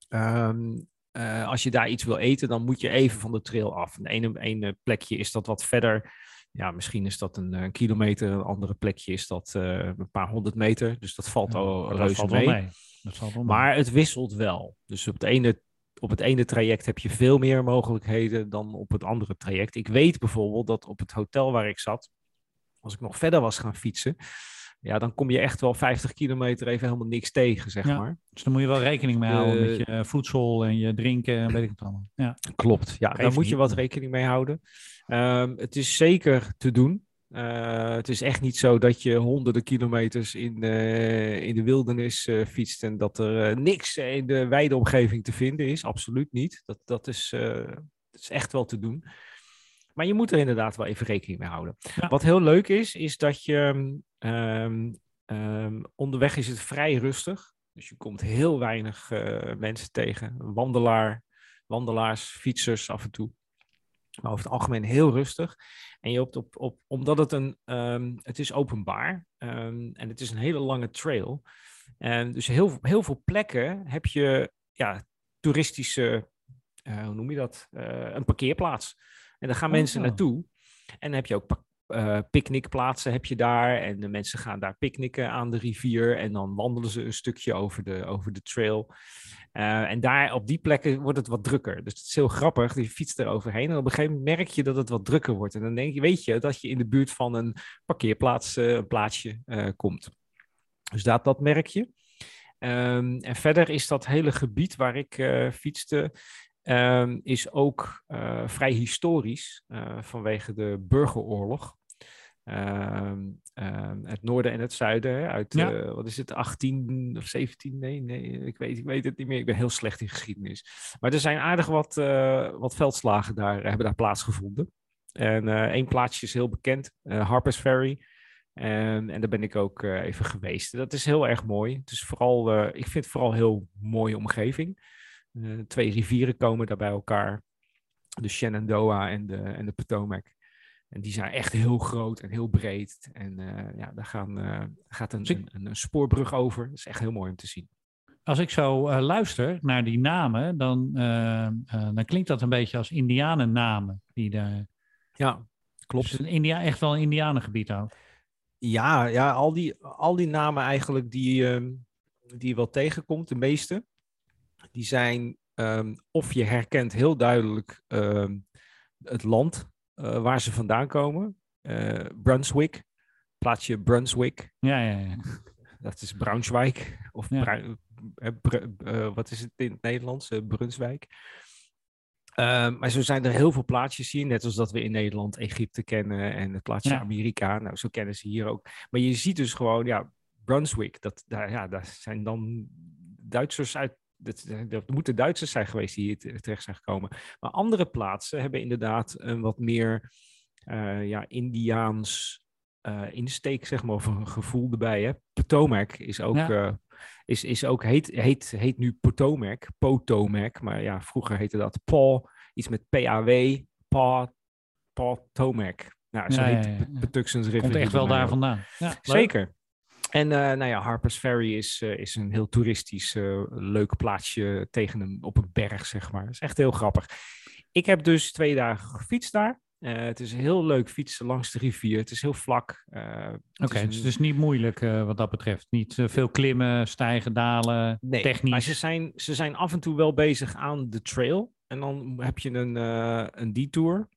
ehm, eh, als je daar iets wil eten, dan moet je even van de trail af. Een ene, ene plekje is dat wat verder. Ja, misschien is dat een, eh, kilometer. Een andere plekje is dat eh, een paar honderd meter. Dus dat valt al Ja, reuze valt mee. mee. Dat valt wel mee. Maar het wisselt wel. Dus op het ene, op het ene traject heb je veel meer mogelijkheden dan op het andere traject. Ik weet bijvoorbeeld dat op het hotel waar ik zat, als ik nog verder was gaan fietsen, ja, dan kom je echt wel 50 kilometer even helemaal niks tegen, zeg Ja. maar. Dus daar moet je wel rekening mee houden De- met je voedsel en je drinken en weet ik het allemaal. Ja. Klopt, ja, daar moet je wat rekening mee houden. Ehm, het is zeker te doen. Eh, het is echt niet zo dat je honderden kilometers in, eh, in de wildernis eh, fietst en dat er eh, niks in de wijde omgeving te vinden is. Absoluut niet. Dat, dat is, eh, is echt wel te doen. Maar je moet er inderdaad wel even rekening mee houden. Ja. Wat heel leuk is, is dat je ehm, ehm, onderweg is het vrij rustig. Dus je komt heel weinig eh, mensen tegen. Wandelaar, wandelaars, fietsers af en toe. Maar over het algemeen heel rustig. En je hoopt op, op omdat het een, ehm, het is openbaar en het is een hele lange trail. En dus heel, heel veel plekken heb je ja, toeristische, eh, hoe noem je dat? Eh, een parkeerplaats. En daar gaan mensen Oh. naartoe. En dan heb je ook eh, picknickplaatsen heb je daar. En de mensen gaan daar picknicken aan de rivier. En dan wandelen ze een stukje over de, over de trail. Eh, en daar op die plekken wordt het wat drukker. Dus het is heel grappig. Je fietst er overheen. En op een gegeven moment merk je dat het wat drukker wordt. En dan denk je, weet je dat je in de buurt van een parkeerplaats, eh, een plaatsje komt. Dus dat, dat merk je. Ehm, en verder is dat hele gebied waar ik fietste, ehm, is ook eh, vrij historisch eh, vanwege de burgeroorlog. Ehm, ehm, het noorden en het zuiden, hè, uit Ja. eh, wat is het, 18 of 17? Nee, nee, ik weet, ik weet het niet meer. Ik ben heel slecht in geschiedenis. Maar er zijn aardig wat, wat veldslagen daar, hebben daar plaatsgevonden. En één plaatsje is heel bekend, Harper's Ferry. En, en daar ben ik ook even geweest. Dat is heel erg mooi. Het is vooral, ik vind het vooral een heel mooie omgeving. Eh, twee rivieren komen daar bij elkaar. De Shenandoah en de, en de Potomac. En die zijn echt heel groot en heel breed. En eh, ja, daar gaan, eh, gaat een, een, een, een spoorbrug over. Dat is echt heel mooi om te zien. Als ik zo luister naar die namen, dan, dan klinkt dat een beetje als Indianennamen. Die daar, Ja, klopt. Dus een India, echt wel een Indianengebied ook. Ja, ja al, die, al die namen eigenlijk die, ehm, die je wel tegenkomt, de meeste, die zijn ehm, of je herkent heel duidelijk ehm, het land eh, waar ze vandaan komen. Eh, Brunswick, plaatsje Brunswick, Ja, ja, ja. dat is Braunschweig. Of Ja. Eh, wat is het in het Nederlands? Brunswijk. Ehm, maar zo zijn er heel veel plaatsjes hier, net als dat we in Nederland Egypte kennen en het plaatsje Ja. Amerika. Nou, zo kennen ze hier ook. Maar je ziet dus gewoon, ja, Brunswick, dat, daar, ja, daar zijn dan Duitsers uit. Dat, dat moeten Duitsers zijn geweest die hier te- terecht zijn gekomen. Maar andere plaatsen hebben inderdaad een wat meer eh, ja, Indiaans eh, insteek, zeg maar, of een gevoel erbij. Hè? Potomac is ook, Ja. eh, is, is ook heet, heet, heet nu Potomac, Potomac, maar ja, vroeger heette dat Paul, iets met P-A-W, Pa, Potomac. Nou, zo Ja, heet ja. Komt echt wel daar vandaan. Zeker. En eh, nou ja, Harper's Ferry is, eh, is een heel toeristisch eh, leuk plaatsje tegen een, op een berg, zeg maar. Dat is echt heel grappig. Ik heb dus twee dagen gefietst daar. Het is heel leuk fietsen langs de rivier. Het is heel vlak. Oké, dus het is niet moeilijk wat dat betreft. Niet veel klimmen, stijgen, dalen, Nee, technisch. maar ze zijn, ze zijn af en toe wel bezig aan de trail. En dan heb je een, een detour.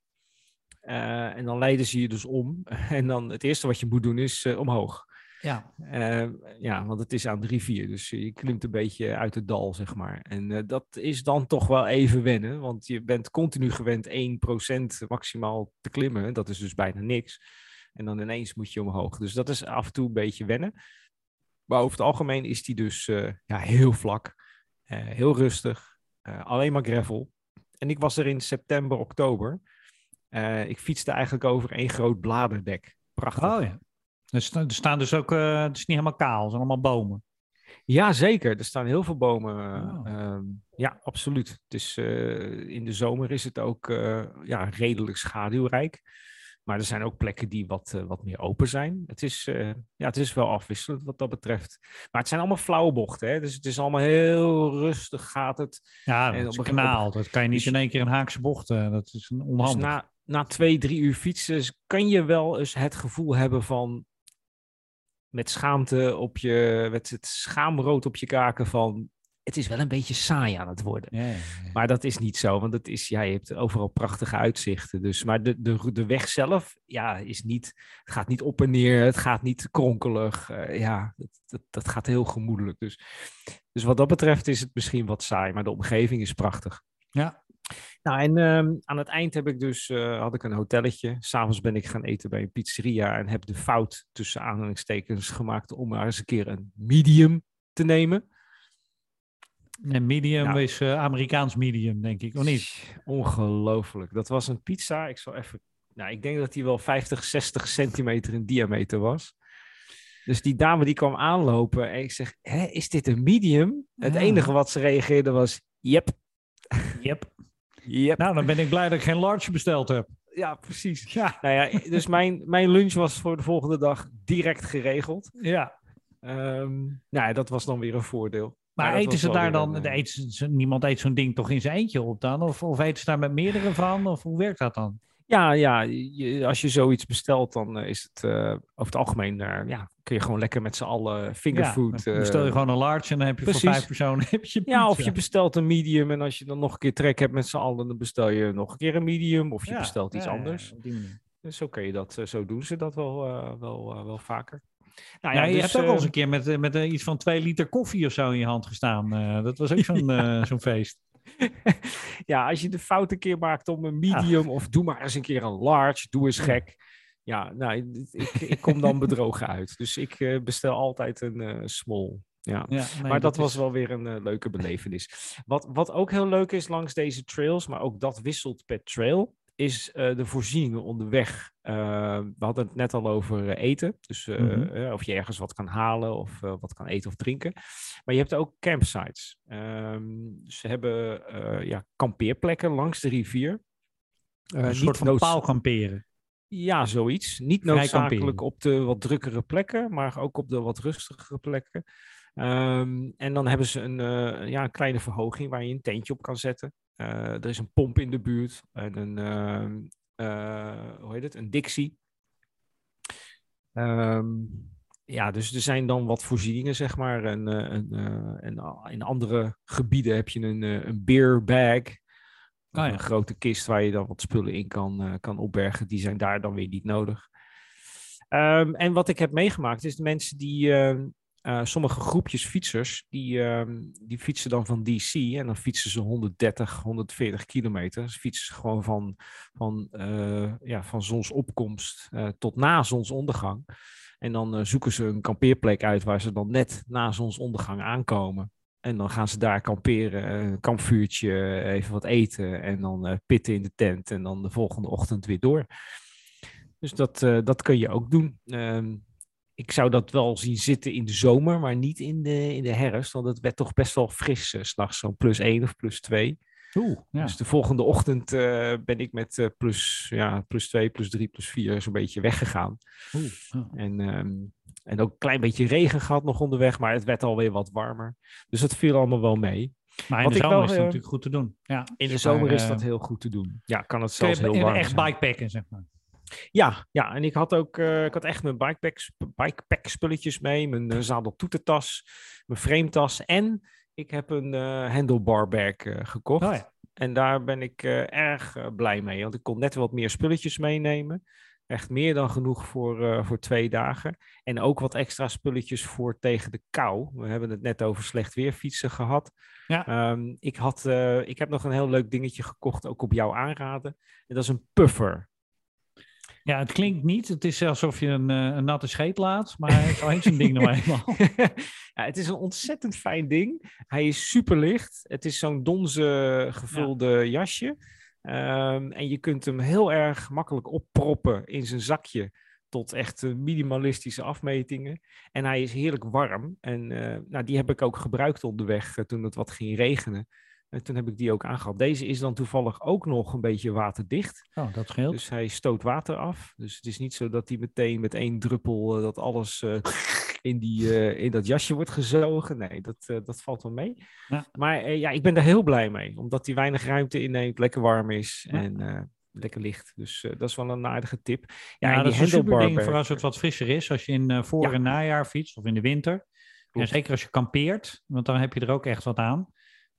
En dan leiden ze je dus om. En dan het eerste wat je moet doen is omhoog. Ja, Eh, ja, want het is aan de rivier, dus je klimt een beetje uit het dal, zeg maar. En eh, dat is dan toch wel even wennen, want je bent continu gewend 1% maximaal te klimmen. Dat is dus bijna niks. En dan ineens moet je omhoog. Dus dat is af en toe een beetje wennen. Maar over het algemeen is die dus eh, ja, heel vlak, eh, heel rustig, eh, alleen maar gravel. En ik was er in september, oktober. Eh, ik fietste eigenlijk over één groot bladerdek. Prachtig. oh ja. Er, sta- er staan dus ook, eh, het is niet helemaal kaal, het zijn allemaal bomen. Ja, zeker. Er staan heel veel bomen. Oh. ehm, ja, absoluut. Het is, eh, in de zomer is het ook eh, ja, redelijk schaduwrijk. Maar er zijn ook plekken die wat, wat meer open zijn. Het is, ja, het is wel afwisselend wat dat betreft. Maar het zijn allemaal flauwe bochten. Hè? Dus het is allemaal heel rustig gaat het. Ja, dat op is een kanaal. Dat kan je niet dus- in één keer een haakse bocht. dat is een Dus onhandig. na, na twee, drie uur fietsen kan je wel eens het gevoel hebben van... met schaamte op je... met het schaamrood op je kaken van... het is wel een beetje saai aan het worden. Ja, ja, ja. Maar dat is niet zo, want het is, ja, je hebt overal prachtige uitzichten. Dus, maar de, de, de weg zelf ja, is niet, het gaat niet op en neer, het gaat niet kronkelig. eh, ja, dat, dat, dat gaat heel gemoedelijk. Dus, dus wat dat betreft is het misschien wat saai, maar de omgeving is prachtig. Ja. Nou, en ehm, aan het eind heb ik dus, eh, had ik een hotelletje. S'avonds ben ik gaan eten bij een pizzeria en heb de fout tussen aanhalingstekens gemaakt om maar eens een keer een medium te nemen. En medium Nou. is eh, Amerikaans medium, denk ik, of niet? Ongelooflijk. Dat was een pizza. Ik zal even. Nou, ik denk dat die wel 50, 60 centimeter in diameter was. Dus die dame die kwam aanlopen en ik zeg: Hé, is dit een medium? Het Ja. enige wat ze reageerde was: Yep, Yep. Yep. Nou, dan ben ik blij dat ik geen large besteld heb. ja, precies. Ja. Nou ja, dus mijn, mijn lunch was voor de volgende dag direct geregeld. Ja. Ehm, nou, ja, dat was dan weer een voordeel. Maar eten ze daar dan, een, eh, ze- niemand eet zo'n ding toch in zijn eentje op dan? Of, of eten ze daar met meerdere van? Of hoe werkt dat dan? Ja, ja je- als je zoiets bestelt, dan eh, is het eh, over het algemeen, eh, ja, kun je gewoon lekker met z'n allen fingerfood. dan eh, bestel je gewoon een large en dan heb je precies. voor vijf personen heb je ja, of je bestelt een medium en als je dan nog een keer trek hebt met z'n allen, dan bestel je nog een keer een medium of je Ja, bestelt iets ja, ja, anders. Dus zo kun je dat, zo doen ze dat wel, wel, wel vaker. Nou Ja, je dus, hebt ook wel eens een keer met, met iets van twee liter koffie of zo in je hand gestaan. Dat was ook zo'n zo'n feest. ja, als je de fout een keer maakt om een medium of doe maar eens een keer een large, doe eens gek. Ja, nou, ik, ik kom dan bedrogen uit. Dus ik eh, bestel altijd een eh, small. Ja. Ja, nee, maar dat, was is- wel weer een eh, leuke belevenis. Wat, wat ook heel leuk is langs deze trails, maar ook dat wisselt per trail, is eh, de voorzieningen onderweg. Eh, we hadden het net al over eh, eten. Dus Mhm. of je ergens wat kan halen of wat kan eten of drinken. Maar je hebt ook campsites. Ehm, ze hebben ja, kampeerplekken langs de rivier. Een niet soort van paal kamperen. ja, ja,zoiets. Niet noodzakelijk op de wat drukkere plekken, maar ook op de wat rustigere plekken. Ehm, en dan hebben ze een, eh, ja, een kleine verhoging waar je een tentje op kan zetten. Eh, er is een pomp in de buurt en een, ehm, eh, hoe heet het, een Dixie. Ehm, ja, dus er zijn dan wat voorzieningen, zeg maar. En, en, in andere gebieden heb je een, een beer bag. Oh ja. Een grote kist waar je dan wat spullen in kan, kan opbergen. Die zijn daar dan weer niet nodig. En wat ik heb meegemaakt is de mensen die, eh, sommige groepjes fietsers, die, ehm, die fietsen dan van DC en dan fietsen ze 130, 140 kilometer. Dus fietsen ze gewoon van, van, eh, ja, van zonsopkomst eh, tot na zonsondergang. En dan zoeken ze een kampeerplek uit waar ze dan net na zonsondergang aankomen. En dan gaan ze daar kamperen, een kampvuurtje, even wat eten en dan pitten in de tent en dan de volgende ochtend weer door. Dus dat, dat kun je ook doen. Ik zou dat wel zien zitten in de zomer, maar niet in de, in de herfst, want het werd toch best wel fris, s s'nachts zo'n plus 1 of plus 2. Oeh, ja. Dus de volgende ochtend eh, ben ik met eh, plus, ja, plus 2, plus 3, plus 4 zo'n beetje weggegaan. Oeh, ja. En, ehm, en ook een klein beetje regen gehad nog onderweg, maar het werd alweer wat warmer. Dus dat viel allemaal wel mee. Maar in Wat de zomer wel, is eh, natuurlijk goed te doen. Ja. In de zomer Maar, is eh, dat heel goed te doen. Ja, kan het zelfs heel warm echt zijn. bikepacken, zeg maar. Ja, ja, en ik had ook eh, ik had echt mijn bikepack, bikepack spulletjes mee, mijn uh, zadeltoetertas, mijn frametas en ik heb een uh, handlebar bag gekocht. Oh ja. En daar ben ik erg blij mee, want ik kon net wat meer spulletjes meenemen. Echt meer dan genoeg voor, voor twee dagen. En ook wat extra spulletjes voor tegen de kou. We hebben het net over slecht weer fietsen gehad. Ja. Um, ik, had, ik heb nog een heel leuk dingetje gekocht, ook op jouw aanraden. En dat is een puffer. Ja, het klinkt niet. Het is alsof je een, uh, een natte scheet laat, maar wel eens een ding nou eenmaal. ja, het is een ontzettend fijn ding. Hij is super licht. Het is zo'n donze gevulde ja. jasje. Um, en je kunt hem heel erg makkelijk opproppen in zijn zakje tot echt minimalistische afmetingen. En hij is heerlijk warm. En uh, nou, die heb ik ook gebruikt onderweg uh, toen het wat ging regenen. En toen heb ik die ook aangehad. Deze is dan toevallig ook nog een beetje waterdicht. Oh, dat scheelt. Dus hij stoot water af. Dus het is niet zo dat hij meteen met één druppel uh, dat alles uh, in, die, uh, in dat jasje wordt gezogen. Nee, dat, dat valt wel mee. Ja. Maar ja, ik ben daar heel blij mee. Omdat hij weinig ruimte inneemt, lekker warm is Ja. en lekker licht. Dus dat is wel een aardige tip. Ja, en dat die is een ding voor als het wat frisser is. Als je in voor- Ja. en najaar fietst of in de winter. En zeker als je kampeert, want dan heb je er ook echt wat aan.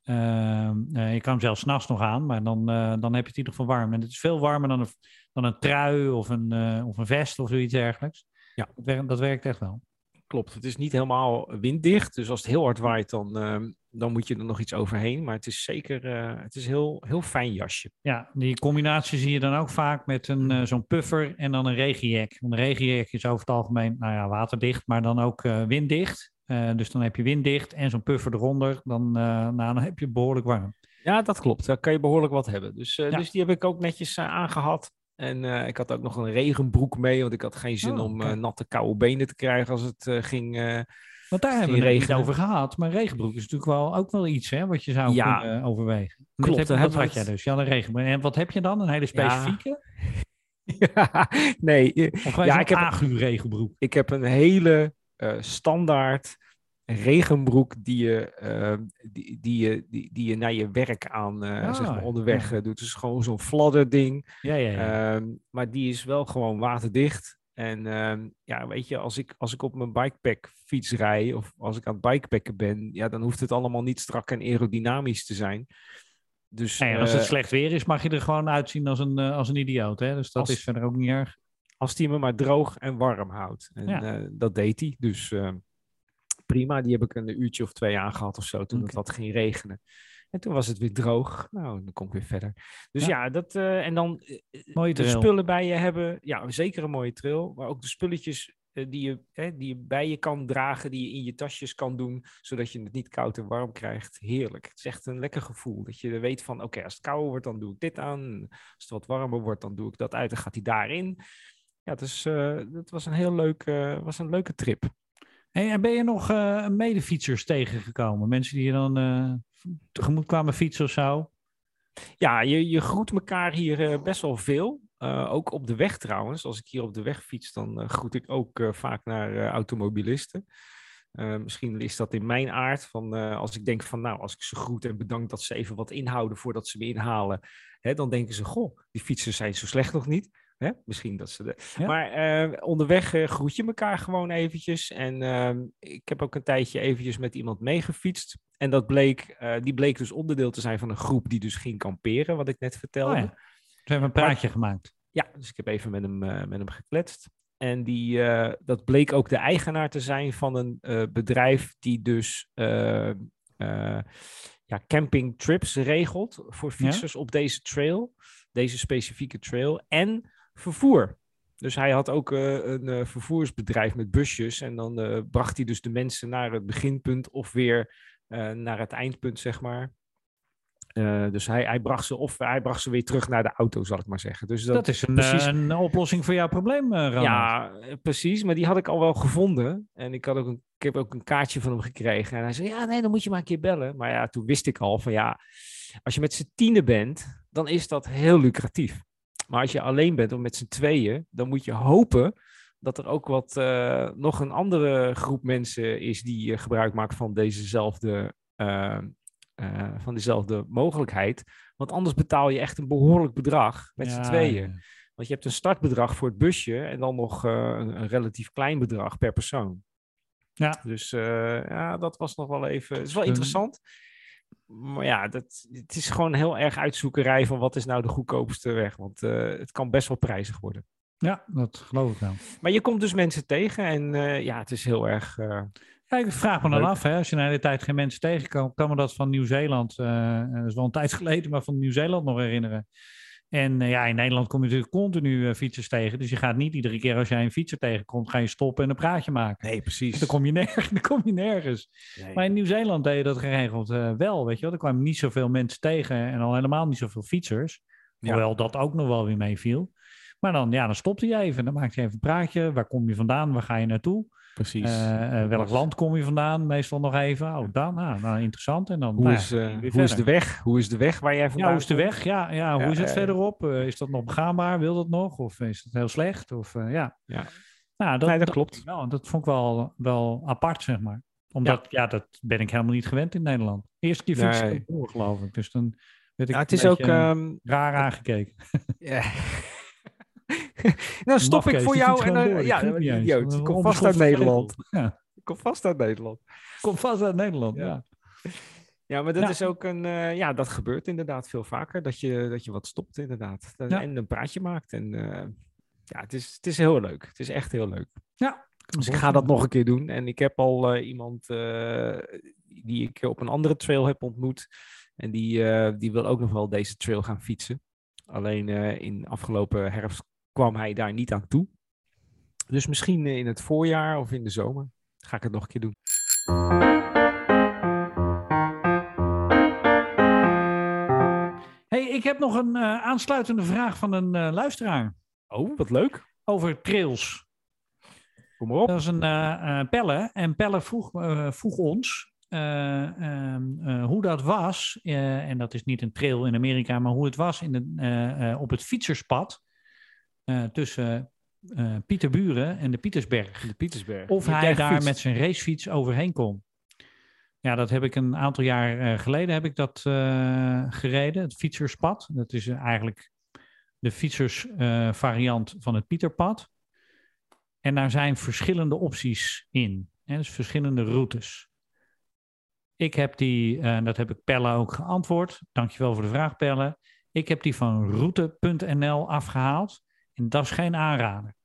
Ehm, eh, je kan hem zelfs s'nachts nog aan, maar dan, eh, dan heb je het in ieder geval warm. En het is veel warmer dan een, dan een trui of een, eh, of een vest of zoiets dergelijks. Ja. Dat, werkt, dat werkt echt wel. Klopt, het is niet helemaal winddicht. Dus als het heel hard waait, dan, uh, dan moet je er nog iets overheen. Maar het is zeker uh, het is heel, heel fijn jasje. Ja, die combinatie zie je dan ook vaak met een, uh, zo'n puffer en dan een regenjack. Een regenjack is over het algemeen nou ja, waterdicht, maar dan ook winddicht. Eh, dus dan heb je winddicht en zo'n puffer eronder. Dan, eh, nou, dan heb je behoorlijk warm. Ja, dat klopt. Daar kan je behoorlijk wat hebben. Dus, eh, Ja. dus die heb ik ook netjes eh, aangehad. En ik had ook nog een regenbroek mee, want ik had geen zin Oh, om natte koude benen te krijgen als het ging. Want daar hebben we het niet over gehad. Maar regenbroek is natuurlijk wel, ook wel iets hè, wat je zou Ja. kunnen overwegen. Klopt, Dat, heb, dat had jij dus. Ja, een regenbroek. En wat heb je dan? Een hele specifieke? ja, nee, Of Ja, ik heb- agu regenbroek? ik heb een hele eh, standaard regenbroek die je, eh, die, die, je, die, die je naar je werk aan eh, Ah, zeg maar onderweg ja. eh, doet. Dus gewoon zo'n fladderding. Ja, ja, ja. Ehm, maar die is wel gewoon waterdicht. En ehm, ja, weet je, als ik, als ik op mijn bikepack fiets rij of als ik aan het bikepacken ben, ja, dan hoeft het allemaal niet strak en aerodynamisch te zijn. Dus als het slecht weer is, mag je er gewoon uitzien als een, als een idioot. Hè? Dus dat Als- is verder ook niet erg. Als die me maar droog en warm houdt. En Ja. eh, dat deed hij. Dus eh, prima, die heb ik een uurtje of twee aangehad of zo, toen het wat ging regenen. En toen was het weer droog. Nou, dan kom ik weer verder. Dus Ja. ja, dat, eh, en dan Mooie de trail. spullen bij je hebben. Ja, zeker een mooie trail. Maar ook de spulletjes die, je, hè, die je bij je kan dragen, die je in je tasjes kan doen, zodat je het niet koud en warm krijgt. Heerlijk. Het is echt een lekker gevoel. Dat je weet van, oké, als het kouder wordt, dan doe ik dit aan. Als het wat warmer wordt, dan doe ik dat uit. Dan gaat hij daarin. Ja, dus eh het was een heel leuk, eh, was een leuke trip. En ben je nog eh medefietsers tegengekomen? Mensen die je dan tegemoet kwamen fietsen of zo? Ja, je, je groet elkaar hier best wel veel. Ook op de weg trouwens. Als ik hier op de weg fiets, dan groet ik ook vaak naar automobilisten. Misschien is dat in mijn aard. Van, als ik denk van, nou, als ik ze groet en bedank dat ze even wat inhouden voordat ze me inhalen. Hè, dan denken ze, goh, die fietsers zijn zo slecht nog niet. Hè? Misschien dat ze de... Ja. Maar eh, onderweg eh, groet je elkaar gewoon eventjes. En ehm, ik heb ook een tijdje eventjes met iemand meegefietst. En dat bleek, eh, die bleek dus onderdeel te zijn van een groep die dus ging kamperen, wat ik net vertelde. Oh ja. Ze hebben een praatje gemaakt. Ja, dus ik heb even met hem, met hem gekletst. En die, dat bleek ook de eigenaar te zijn van een bedrijf die dus ja, camping trips regelt voor fietsers op deze trail. Deze specifieke trail. En vervoer. Dus hij had ook eh, een eh, vervoersbedrijf met busjes. En dan eh, bracht hij dus de mensen naar het beginpunt of weer naar het eindpunt, zeg maar. Dus hij, hij, bracht ze, of hij bracht ze weer terug naar de auto, zal ik maar zeggen. Dus Dat is een, precies- een oplossing voor jouw probleem, Ronald. ja, precies. Maar die had ik al wel gevonden. En ik, had ook een, ik heb ook een kaartje van hem gekregen. En hij zei, ja, nee, dan moet je maar een keer bellen. Maar ja, toen wist ik al van, ja, als je met z'n tienen bent, dan is dat heel lucratief. Maar als je alleen bent of met z'n tweeën, dan moet je hopen dat er ook wat, eh, nog een andere groep mensen is die eh, gebruik maakt van dezezelfde, eh, van dezelfde mogelijkheid. Want anders betaal je echt een behoorlijk bedrag met z'n Ja, tweeën. ja. Want je hebt een startbedrag voor het busje en dan nog een, een relatief klein bedrag per persoon. Ja. Dus ja, dat was nog wel even. Het is wel interessant. Maar ja, dat, het is gewoon heel erg uitzoekerij van wat is nou de goedkoopste weg. Want eh, het kan best wel prijzig worden. Ja, dat geloof ik wel. Maar je komt dus mensen tegen en eh, ja, het is heel erg. eh, Ja, ik vraag me dan Leuk. af, hè, als je na de tijd geen mensen tegenkomt, kan me dat van Nieuw-Zeeland, dat is wel een tijd geleden, maar van Nieuw-Zeeland nog herinneren. En eh, ja, in Nederland kom je natuurlijk continu eh, fietsers tegen, dus je gaat niet iedere keer als jij een fietser tegenkomt, ga je stoppen en een praatje maken. nee, precies. Dan kom je nergens. Dan kom je nergens. Nee. Maar in Nieuw-Zeeland deed je dat geregeld eh, wel, weet je wel. Er kwamen niet zoveel mensen tegen en al helemaal niet zoveel fietsers. Ja. Hoewel dat ook nog wel weer meeviel. Maar dan, ja, dan stopte je even. Dan maakte je even een praatje. Waar kom je vandaan? Waar ga je naartoe? Precies. Eh, eh, welk land kom je vandaan? Meestal nog even. Oh, dan. Ah, nou, interessant. En dan hoe nou, is, eh, hoe is de weg? Hoe is de weg waar jij vandaan Ja, hoe is de weg? Ja, ja hoe is het verderop? Is dat nog begaanbaar? Wil dat nog? Of is het heel slecht? Of ja. Ja. Nou, dat, Nee, dat klopt. wel, dat vond ik wel, wel apart, zeg maar. Omdat, ja. dat ben ik helemaal niet gewend in Nederland. Eerste keer fietsen Nee. door, geloof ik. Dus dan werd ik Ja, het een is ook. beetje, eh, ehm, raar aangekeken. Ja. nou, stop ik voor jou en dan. door. Ja. Een Kom vast uit Nederland. Ja, Kom vast uit Nederland. kom vast uit Nederland, Ja. ja. Maar dat Ja. is ook een. eh, ja, dat gebeurt inderdaad veel vaker. Dat je, dat je wat stopt, inderdaad. Ja. En een praatje maakt. En eh, ja, het is, het is heel leuk. Het is echt heel leuk. Ja. Dus ik ga dat nog een keer doen. En ik heb al eh, iemand eh, die ik op een andere trail heb ontmoet. En die, eh, die wil ook nog wel deze trail gaan fietsen. Alleen eh, in afgelopen herfst kwam hij daar niet aan toe. Dus misschien eh, in het voorjaar of in de zomer ga ik het nog een keer doen. Hey, ik heb nog een eh, aansluitende vraag van een eh, luisteraar Oh, wat leuk. over trails. Kom maar op. Dat is een Pelle. En Pelle vroeg, vroeg ons eh, ehm, eh, hoe dat was. en dat is niet een trail in Amerika, maar hoe het was in de, op het fietserspad eh, tussen eh, Pieterburen en de Pietersberg. De Pietersberg. Of hij daar met zijn racefiets overheen kon. Ja, dat heb ik een aantal jaar eh, geleden heb ik dat gereden. Het fietserspad. Dat is eigenlijk de fietsersvariant variant van het Pieterpad. En daar zijn verschillende opties in. Hè, dus verschillende routes. Ik heb die, eh, dat heb ik Pelle ook geantwoord. Dankjewel voor de vraag, Pelle. Ik heb die van route.nl afgehaald. En dat is geen aanrader.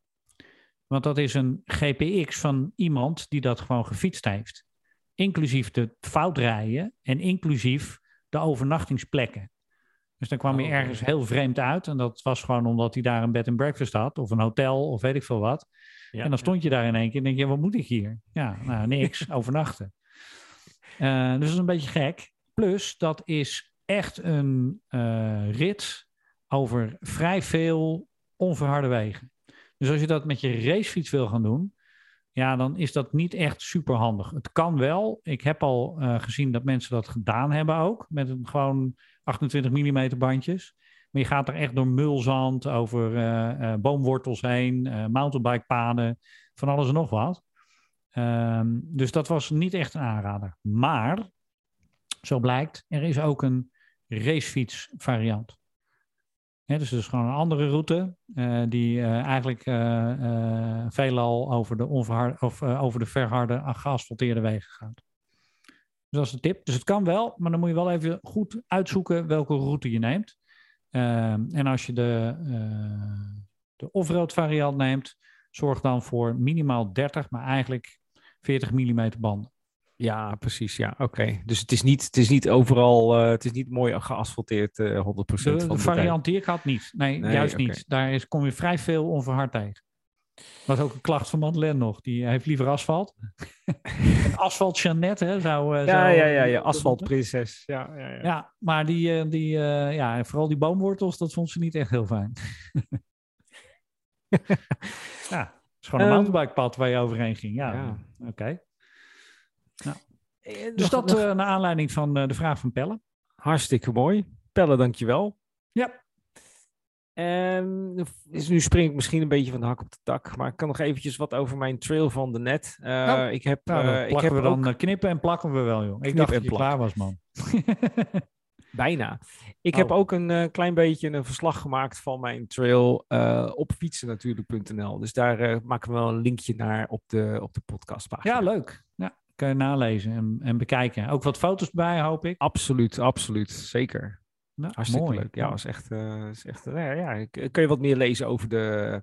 Want dat is een GPX van iemand die dat gewoon gefietst heeft. Inclusief de foutrijden en inclusief de overnachtingsplekken. Dus dan kwam Oh, hij ergens ja. heel vreemd uit. En dat was gewoon omdat hij daar een bed and breakfast had. Of een hotel of weet ik veel wat. Ja. En dan stond je daar in één keer en denk je, wat moet ik hier? Ja, nou niks, overnachten. Eh, dus dat is een beetje gek. Plus, dat is echt een eh, rit over vrij veel onverharde wegen. Dus als je dat met je racefiets wil gaan doen, ja, dan is dat niet echt super handig. Het kan wel. Ik heb al eh, gezien dat mensen dat gedaan hebben ook, met een gewoon 28 mm bandjes. Maar je gaat er echt door mulzand, over eh, eh, boomwortels heen, mountainbikepaden, van alles en nog wat. Ehm, dus dat was niet echt een aanrader. Maar, zo blijkt, er is ook een racefiets variant. Hè, dus het is gewoon een andere route eh, die eh, eigenlijk eh, veelal over de, onverhard, of, over de verharde, geasfalteerde wegen gaat. Dus dat is de tip. Dus het kan wel, maar dan moet je wel even goed uitzoeken welke route je neemt. En als je de, de off-road variant neemt, zorg dan voor minimaal 30, maar eigenlijk 40 mm banden. Ja, precies. Ja, oké. Dus het is niet, het is niet overal, eh, het is niet mooi geasfalteerd eh 100% De, van de de tijd. variant die ik had niet. Nee, Nee, juist niet. Daar is, kom je vrij veel onverhard tegen. Was ook een klacht van Madeleine nog. Die heeft liever asfalt. asfalt Jeannette, hè, zou... eh, Ja, zou- ja, ja, ja. Asfaltprinses. Ja, ja, ja. Ja, maar die, die ja, vooral die boomwortels, dat vond ze niet echt heel fijn. ja, het is gewoon een Ehm, mountainbikepad waar je overheen ging. Ja, ja. oké. Eh, Dus nog- dat nog- eh, naar aanleiding van eh, de vraag van Pelle. Hartstikke mooi. Pelle, dankjewel. Ja. Ehm, is, nu spring ik misschien een beetje van de hak op de tak, maar ik kan nog eventjes wat over mijn trail van de net. Eh, Oh, ik heb, Nou, ik heb we dan ook- knippen en plakken we wel, joh. Ik dacht en dat je plak. klaar was, man. Bijna. Ik Oh. heb ook een eh, klein beetje een verslag gemaakt van mijn trail eh, op fietsennatuurlijk.nl. Dus daar eh, maken we wel een linkje naar op de, op de podcastpagina. ja, leuk. Ja, kan je nalezen en, en bekijken. Ook wat foto's bij, hoop ik. Absoluut, absoluut. Zeker. Nou, Hartstikke mooi. leuk. Ja, was echt, eh, is echt nou ja, k- kun je wat meer lezen over de,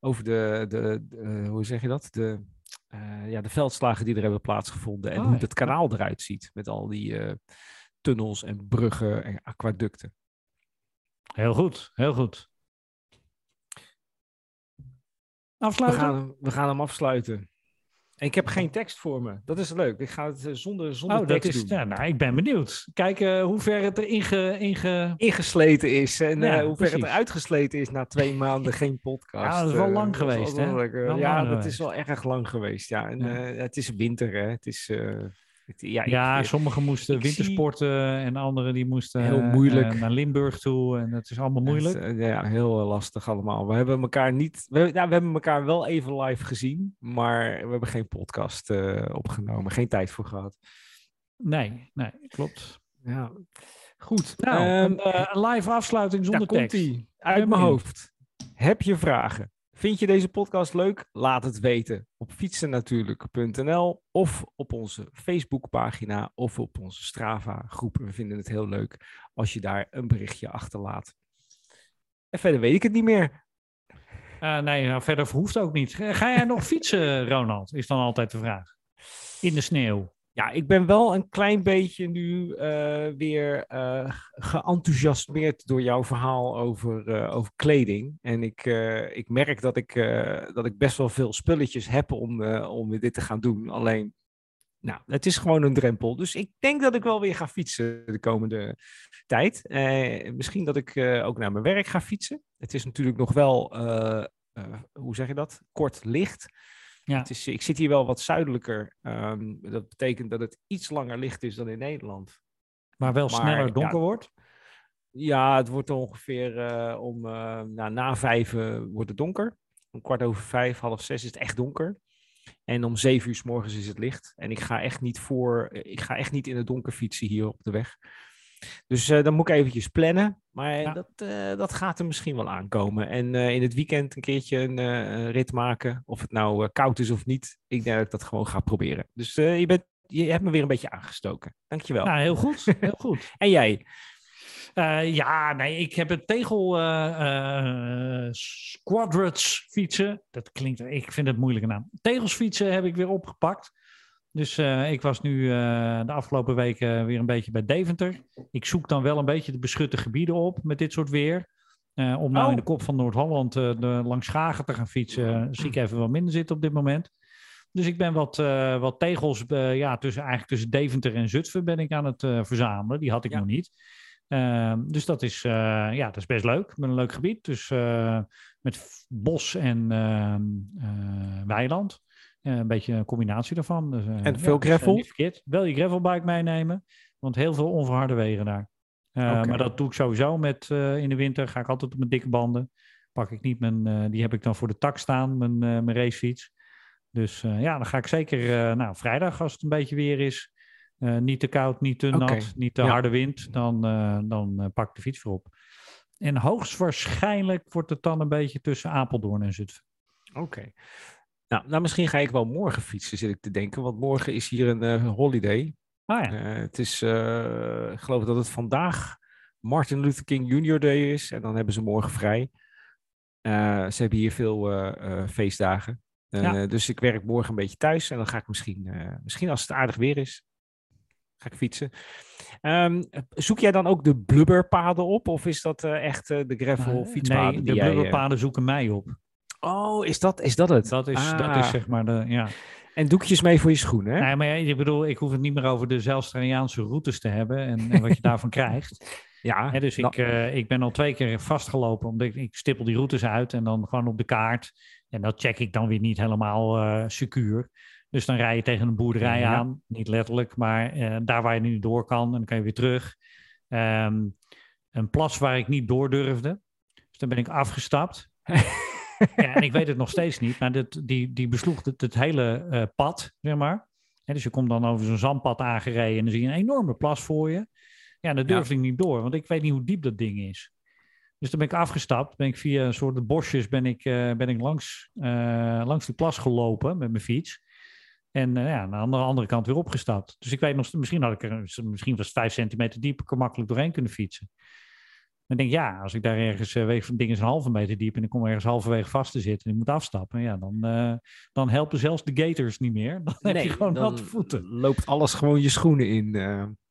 over de, de, de, eh, hoe zeg je dat? De, eh, ja, de veldslagen die er hebben plaatsgevonden en Oh, hoe ja. het kanaal eruit ziet met al die eh, tunnels en bruggen en aquaducten. Heel goed, heel goed. We Afsluiten? gaan, we gaan hem afsluiten. En ik heb geen tekst voor me. Dat is leuk. Ik ga het eh, zonder, zonder Oh, dat tekst is. doen. Ja, nou, ik ben benieuwd. Kijken hoe ver het er inge, inge... Ingesleten is en Ja, eh, hoe ver het precies. eruit gesleten is na twee maanden geen podcast. Ja, dat is wel Eh, lang dat geweest, wel hè? eh, Wel ja, lang dat geweest. is wel erg lang geweest. Ja, en Ja. eh, het is winter, hè? Het is. Eh, ja, ik- Ja, ik- sommigen moesten zie- wintersporten en anderen die moesten Heel eh, moeilijk. eh, naar Limburg toe. En dat is allemaal moeilijk. het, eh, ja, heel eh, lastig allemaal. We hebben elkaar niet. We, ja, we hebben elkaar wel even live gezien, maar we hebben geen podcast eh, opgenomen. Geen tijd voor gehad. Nee, nee, klopt. Ja. Goed. Nou, ehm, een, eh, live afsluiting zonder tekst. Uit mijn hoofd. Heb je vragen? Vind je deze podcast leuk? Laat het weten op fietsennatuurlijk.nl of op onze Facebookpagina of op onze Strava groep. We vinden het heel leuk als je daar een berichtje achterlaat. En verder weet ik het niet meer. Eh, nee, nou, verder hoeft ook niet. Ga jij nog fietsen, Ronald? Is dan altijd de vraag. In de sneeuw. Ja, ik ben wel een klein beetje nu eh, weer eh, geenthousiasmeerd door jouw verhaal over, eh, over kleding. En ik, ik merk dat ik, dat ik best wel veel spulletjes heb om, om dit te gaan doen. Alleen nou, het is gewoon een drempel. Dus ik denk dat ik wel weer ga fietsen de komende tijd. Misschien dat ik ook naar mijn werk ga fietsen. Het is natuurlijk nog wel, hoe zeg je dat? Kort licht. Ja. Het is, ik zit hier wel wat zuidelijker. Ehm, dat betekent dat het iets langer licht is dan in Nederland. Maar wel Maar, sneller ja, donker wordt. Ja, het wordt ongeveer eh, om eh, nou, na vijf eh, wordt het donker. Om kwart over vijf, half zes is het echt donker. En om zeven uur s morgens is het licht. En ik ga echt niet voor, ik ga echt niet in het donker fietsen hier op de weg. Dus eh, dan moet ik eventjes plannen. Maar Ja. dat, eh, dat gaat er misschien wel aankomen. En eh, in het weekend een keertje een een rit maken. Of het nou koud is of niet. Ik denk dat ik dat gewoon ga proberen. Dus je, bent, je hebt me weer een beetje aangestoken. Dankjewel. Nou, heel goed. Heel goed. En jij? Ja, nee, ik heb het tegel squadrats fietsen. Dat klinkt, ik vind het een moeilijke naam. Tegels fietsen heb ik weer opgepakt. Dus eh, ik was nu eh, de afgelopen weken weer een beetje bij Deventer. Ik zoek dan wel een beetje de beschutte gebieden op met dit soort weer. Eh, om nou Oh. in de kop van Noord-Holland langs Schagen te gaan fietsen, eh, zie ik even wat minder zitten op dit moment. Dus ik ben wat, wat tegels, ja, tussen, eigenlijk tussen Deventer en Zutphen ben ik aan het verzamelen. Die had ik Ja. nog niet. Ehm, dus dat is, ja, dat is best leuk. Met een leuk gebied. Dus met bos en ehm, eh, weiland. Eh, een beetje een combinatie daarvan. Dus, eh, En veel dat is, eh, gravel? niet verkeerd. Wel je gravelbike meenemen. Want heel veel onverharde wegen daar. Maar dat doe ik sowieso met in de winter. Ga ik altijd op mijn dikke banden. Pak ik niet mijn, die heb ik dan voor de tak staan, mijn, mijn racefiets. Dus ja, dan ga ik zeker, eh, nou, vrijdag als het een beetje weer is. niet te koud, niet te nat, niet te ja. harde wind. Dan, dan pak ik de fiets weer op. En hoogstwaarschijnlijk wordt het dan een beetje tussen Apeldoorn en Zutphen. Oké. Nou, nou, misschien ga ik wel morgen fietsen, zit ik te denken. Want morgen is hier een eh, holiday. Ah ja, Eh, het is, eh, ik geloof dat het vandaag Martin Luther King Jr. Day is. En dan hebben ze morgen vrij. Ze hebben hier veel feestdagen. Ja. Dus ik werk morgen een beetje thuis. En dan ga ik misschien, misschien als het aardig weer is, ga ik fietsen. Ehm, zoek jij dan ook de blubberpaden op? Of is dat echt de gravel fietspaden? nee, de jij, blubberpaden zoeken mij op. Oh, is dat, is dat het? Dat is, dat Ah. is zeg maar de, ja. En doekjes mee voor je schoenen, hè? Nee, maar ja, ik bedoel, ik hoef het niet meer over de Zelfstraliaanse routes te hebben en, en wat je daarvan krijgt. Ja, dus nou, ik, eh, ik ben al twee keer vastgelopen, omdat ik, ik stippel die routes uit en dan gewoon op de kaart. En dat check ik dan weer niet helemaal eh secuur. Dus dan rij je tegen een boerderij Ja. aan, niet letterlijk, maar eh, daar waar je nu door kan en dan kan je weer terug. Ehm, een plas waar ik niet door durfde, dus dan ben ik afgestapt. ja, en ik weet het nog steeds niet, maar dit, die, die besloeg het, het hele eh, pad, zeg maar. Dus je komt dan over zo'n zandpad aangereden en dan zie je een enorme plas voor je. Ja, daar durfde ik niet door, want ik weet niet hoe diep dat ding is. Dus dan ben ik afgestapt, ben ik via een soort bosjes ben ik, eh, ben ik langs, eh, langs die plas gelopen met mijn fiets. En ja, aan de andere kant weer opgestapt. Dus ik weet nog, misschien had ik er, misschien was het vijf centimeter diep, ik er makkelijk doorheen kunnen fietsen. Maar ik denk, ja, als ik daar ergens, weet, van ding is een halve meter diep en ik kom ergens halverwege vast te zitten en ik moet afstappen, ja, dan, eh, dan helpen zelfs de gators niet meer. Dan heb je gewoon natte voeten. loopt alles gewoon je schoenen in. eh.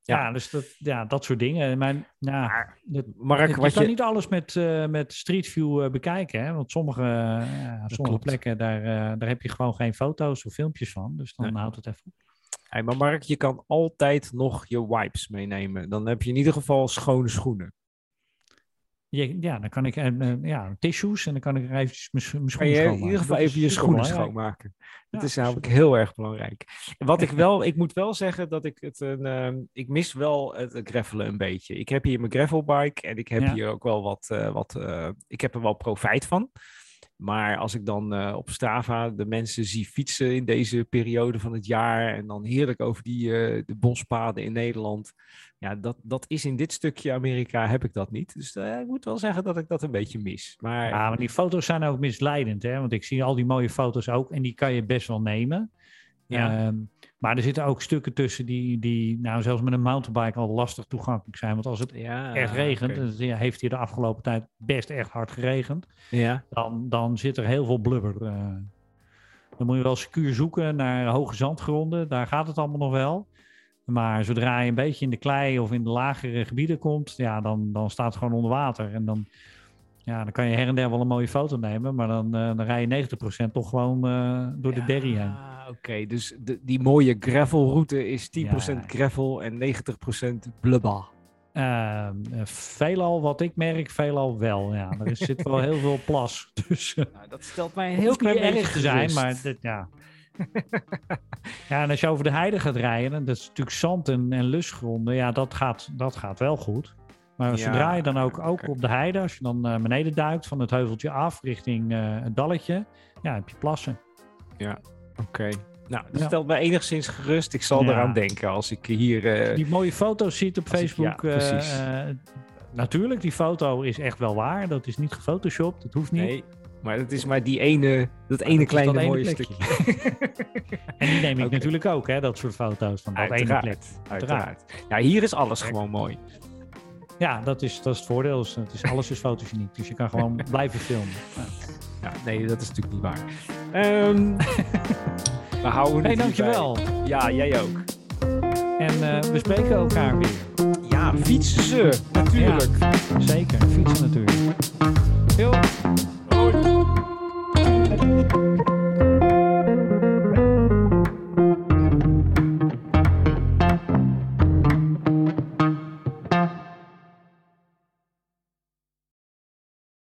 Ja, Ja. dus dat, ja, dat soort dingen. Maar, dat, Mark, je wat kan je... niet alles met, met Street View bekijken. Hè? Want sommige, sommige klopt. plekken, daar, daar heb je gewoon geen foto's of filmpjes van. Dus dan Nee. houdt het even op. Hey, maar Mark, je kan altijd nog je wipes meenemen. Dan heb je in ieder geval schone schoenen. Je- ja, dan kan ik eh, ja, tissues en dan kan ik er eventjes mijn, schoenen je in schoonmaken. ieder geval even je schoenen schoonmaken. Dat is namelijk heel erg belangrijk. Wat ik wel, ik moet wel zeggen dat ik het een, ehm, ik mis wel het, het gravelen een beetje. Ik heb hier mijn gravelbike en ik heb Ja. hier ook wel wat, eh, wat ik heb er wel profijt van. Maar als ik dan eh, op Strava de mensen zie fietsen in deze periode van het jaar en dan heerlijk over die eh, de bospaden in Nederland. Ja, dat, dat is in dit stukje Amerika heb ik dat niet. Dus eh, ik moet wel zeggen dat ik dat een beetje mis. Maar Ja, maar die foto's zijn ook misleidend. Hè? Want ik zie al die mooie foto's ook en die kan je best wel nemen. Ja. Ehm, maar er zitten ook stukken tussen die, die nou, zelfs met een mountainbike al lastig toegankelijk zijn. Want als het ja, echt regent, en het heeft hier de afgelopen tijd best echt hard geregend, Ja, dan, dan zit er heel veel blubber. eh. dan moet je wel secuur zoeken naar hoge zandgronden, daar gaat het allemaal nog wel. Maar zodra je een beetje in de klei of in de lagere gebieden komt, ja, dan, dan staat het gewoon onder water. En dan, Ja, dan kan je her en der wel een mooie foto nemen, maar dan, eh, dan rij je 90% toch gewoon eh, door de derry heen. Oké. Dus de, die mooie gravelroute is 10% Ja. gravel en 90% blubba. Eh, veelal, wat ik merk, veelal wel. Ja, er is, zit wel heel veel plas. Dus eh, Nou, dat stelt mij een heel klein erg te zijn, maar dit, ja. ja, en als je over de heide gaat rijden, dat is natuurlijk zand en, en lusgronden. Ja, dat gaat, dat gaat wel goed. Maar Ja, zodra je dan ook, ook op de heide, als je dan eh, beneden duikt van het heuveltje af richting eh, het dalletje, ja, heb je plassen. Oké. Nou, dat Ja. stelt mij enigszins gerust. Ik zal Ja. eraan denken als ik hier... eh, Die mooie foto's ziet op ik- Facebook. ja, precies. eh, natuurlijk, die foto is echt wel waar. Dat is niet gefotoshopt, dat hoeft niet. Nee, maar het is maar die ene, dat ene dat kleine dat mooie stukje. En die neem ik natuurlijk ook, hè, dat soort foto's van dat ene plek. Uiteraard, uiteraard. Ja, hier is alles gewoon mooi. Ja, dat is, dat is het voordeel. Dus Het is, alles is fotogeniek, dus je kan gewoon blijven filmen. Ja. Nee, dat is natuurlijk niet waar. Ehm we houden Hey, dankjewel. Ja, jij ook. En eh, we spreken elkaar weer. Ja, fietsen ze, natuurlijk. Zeker, fietsen natuurlijk. Yo.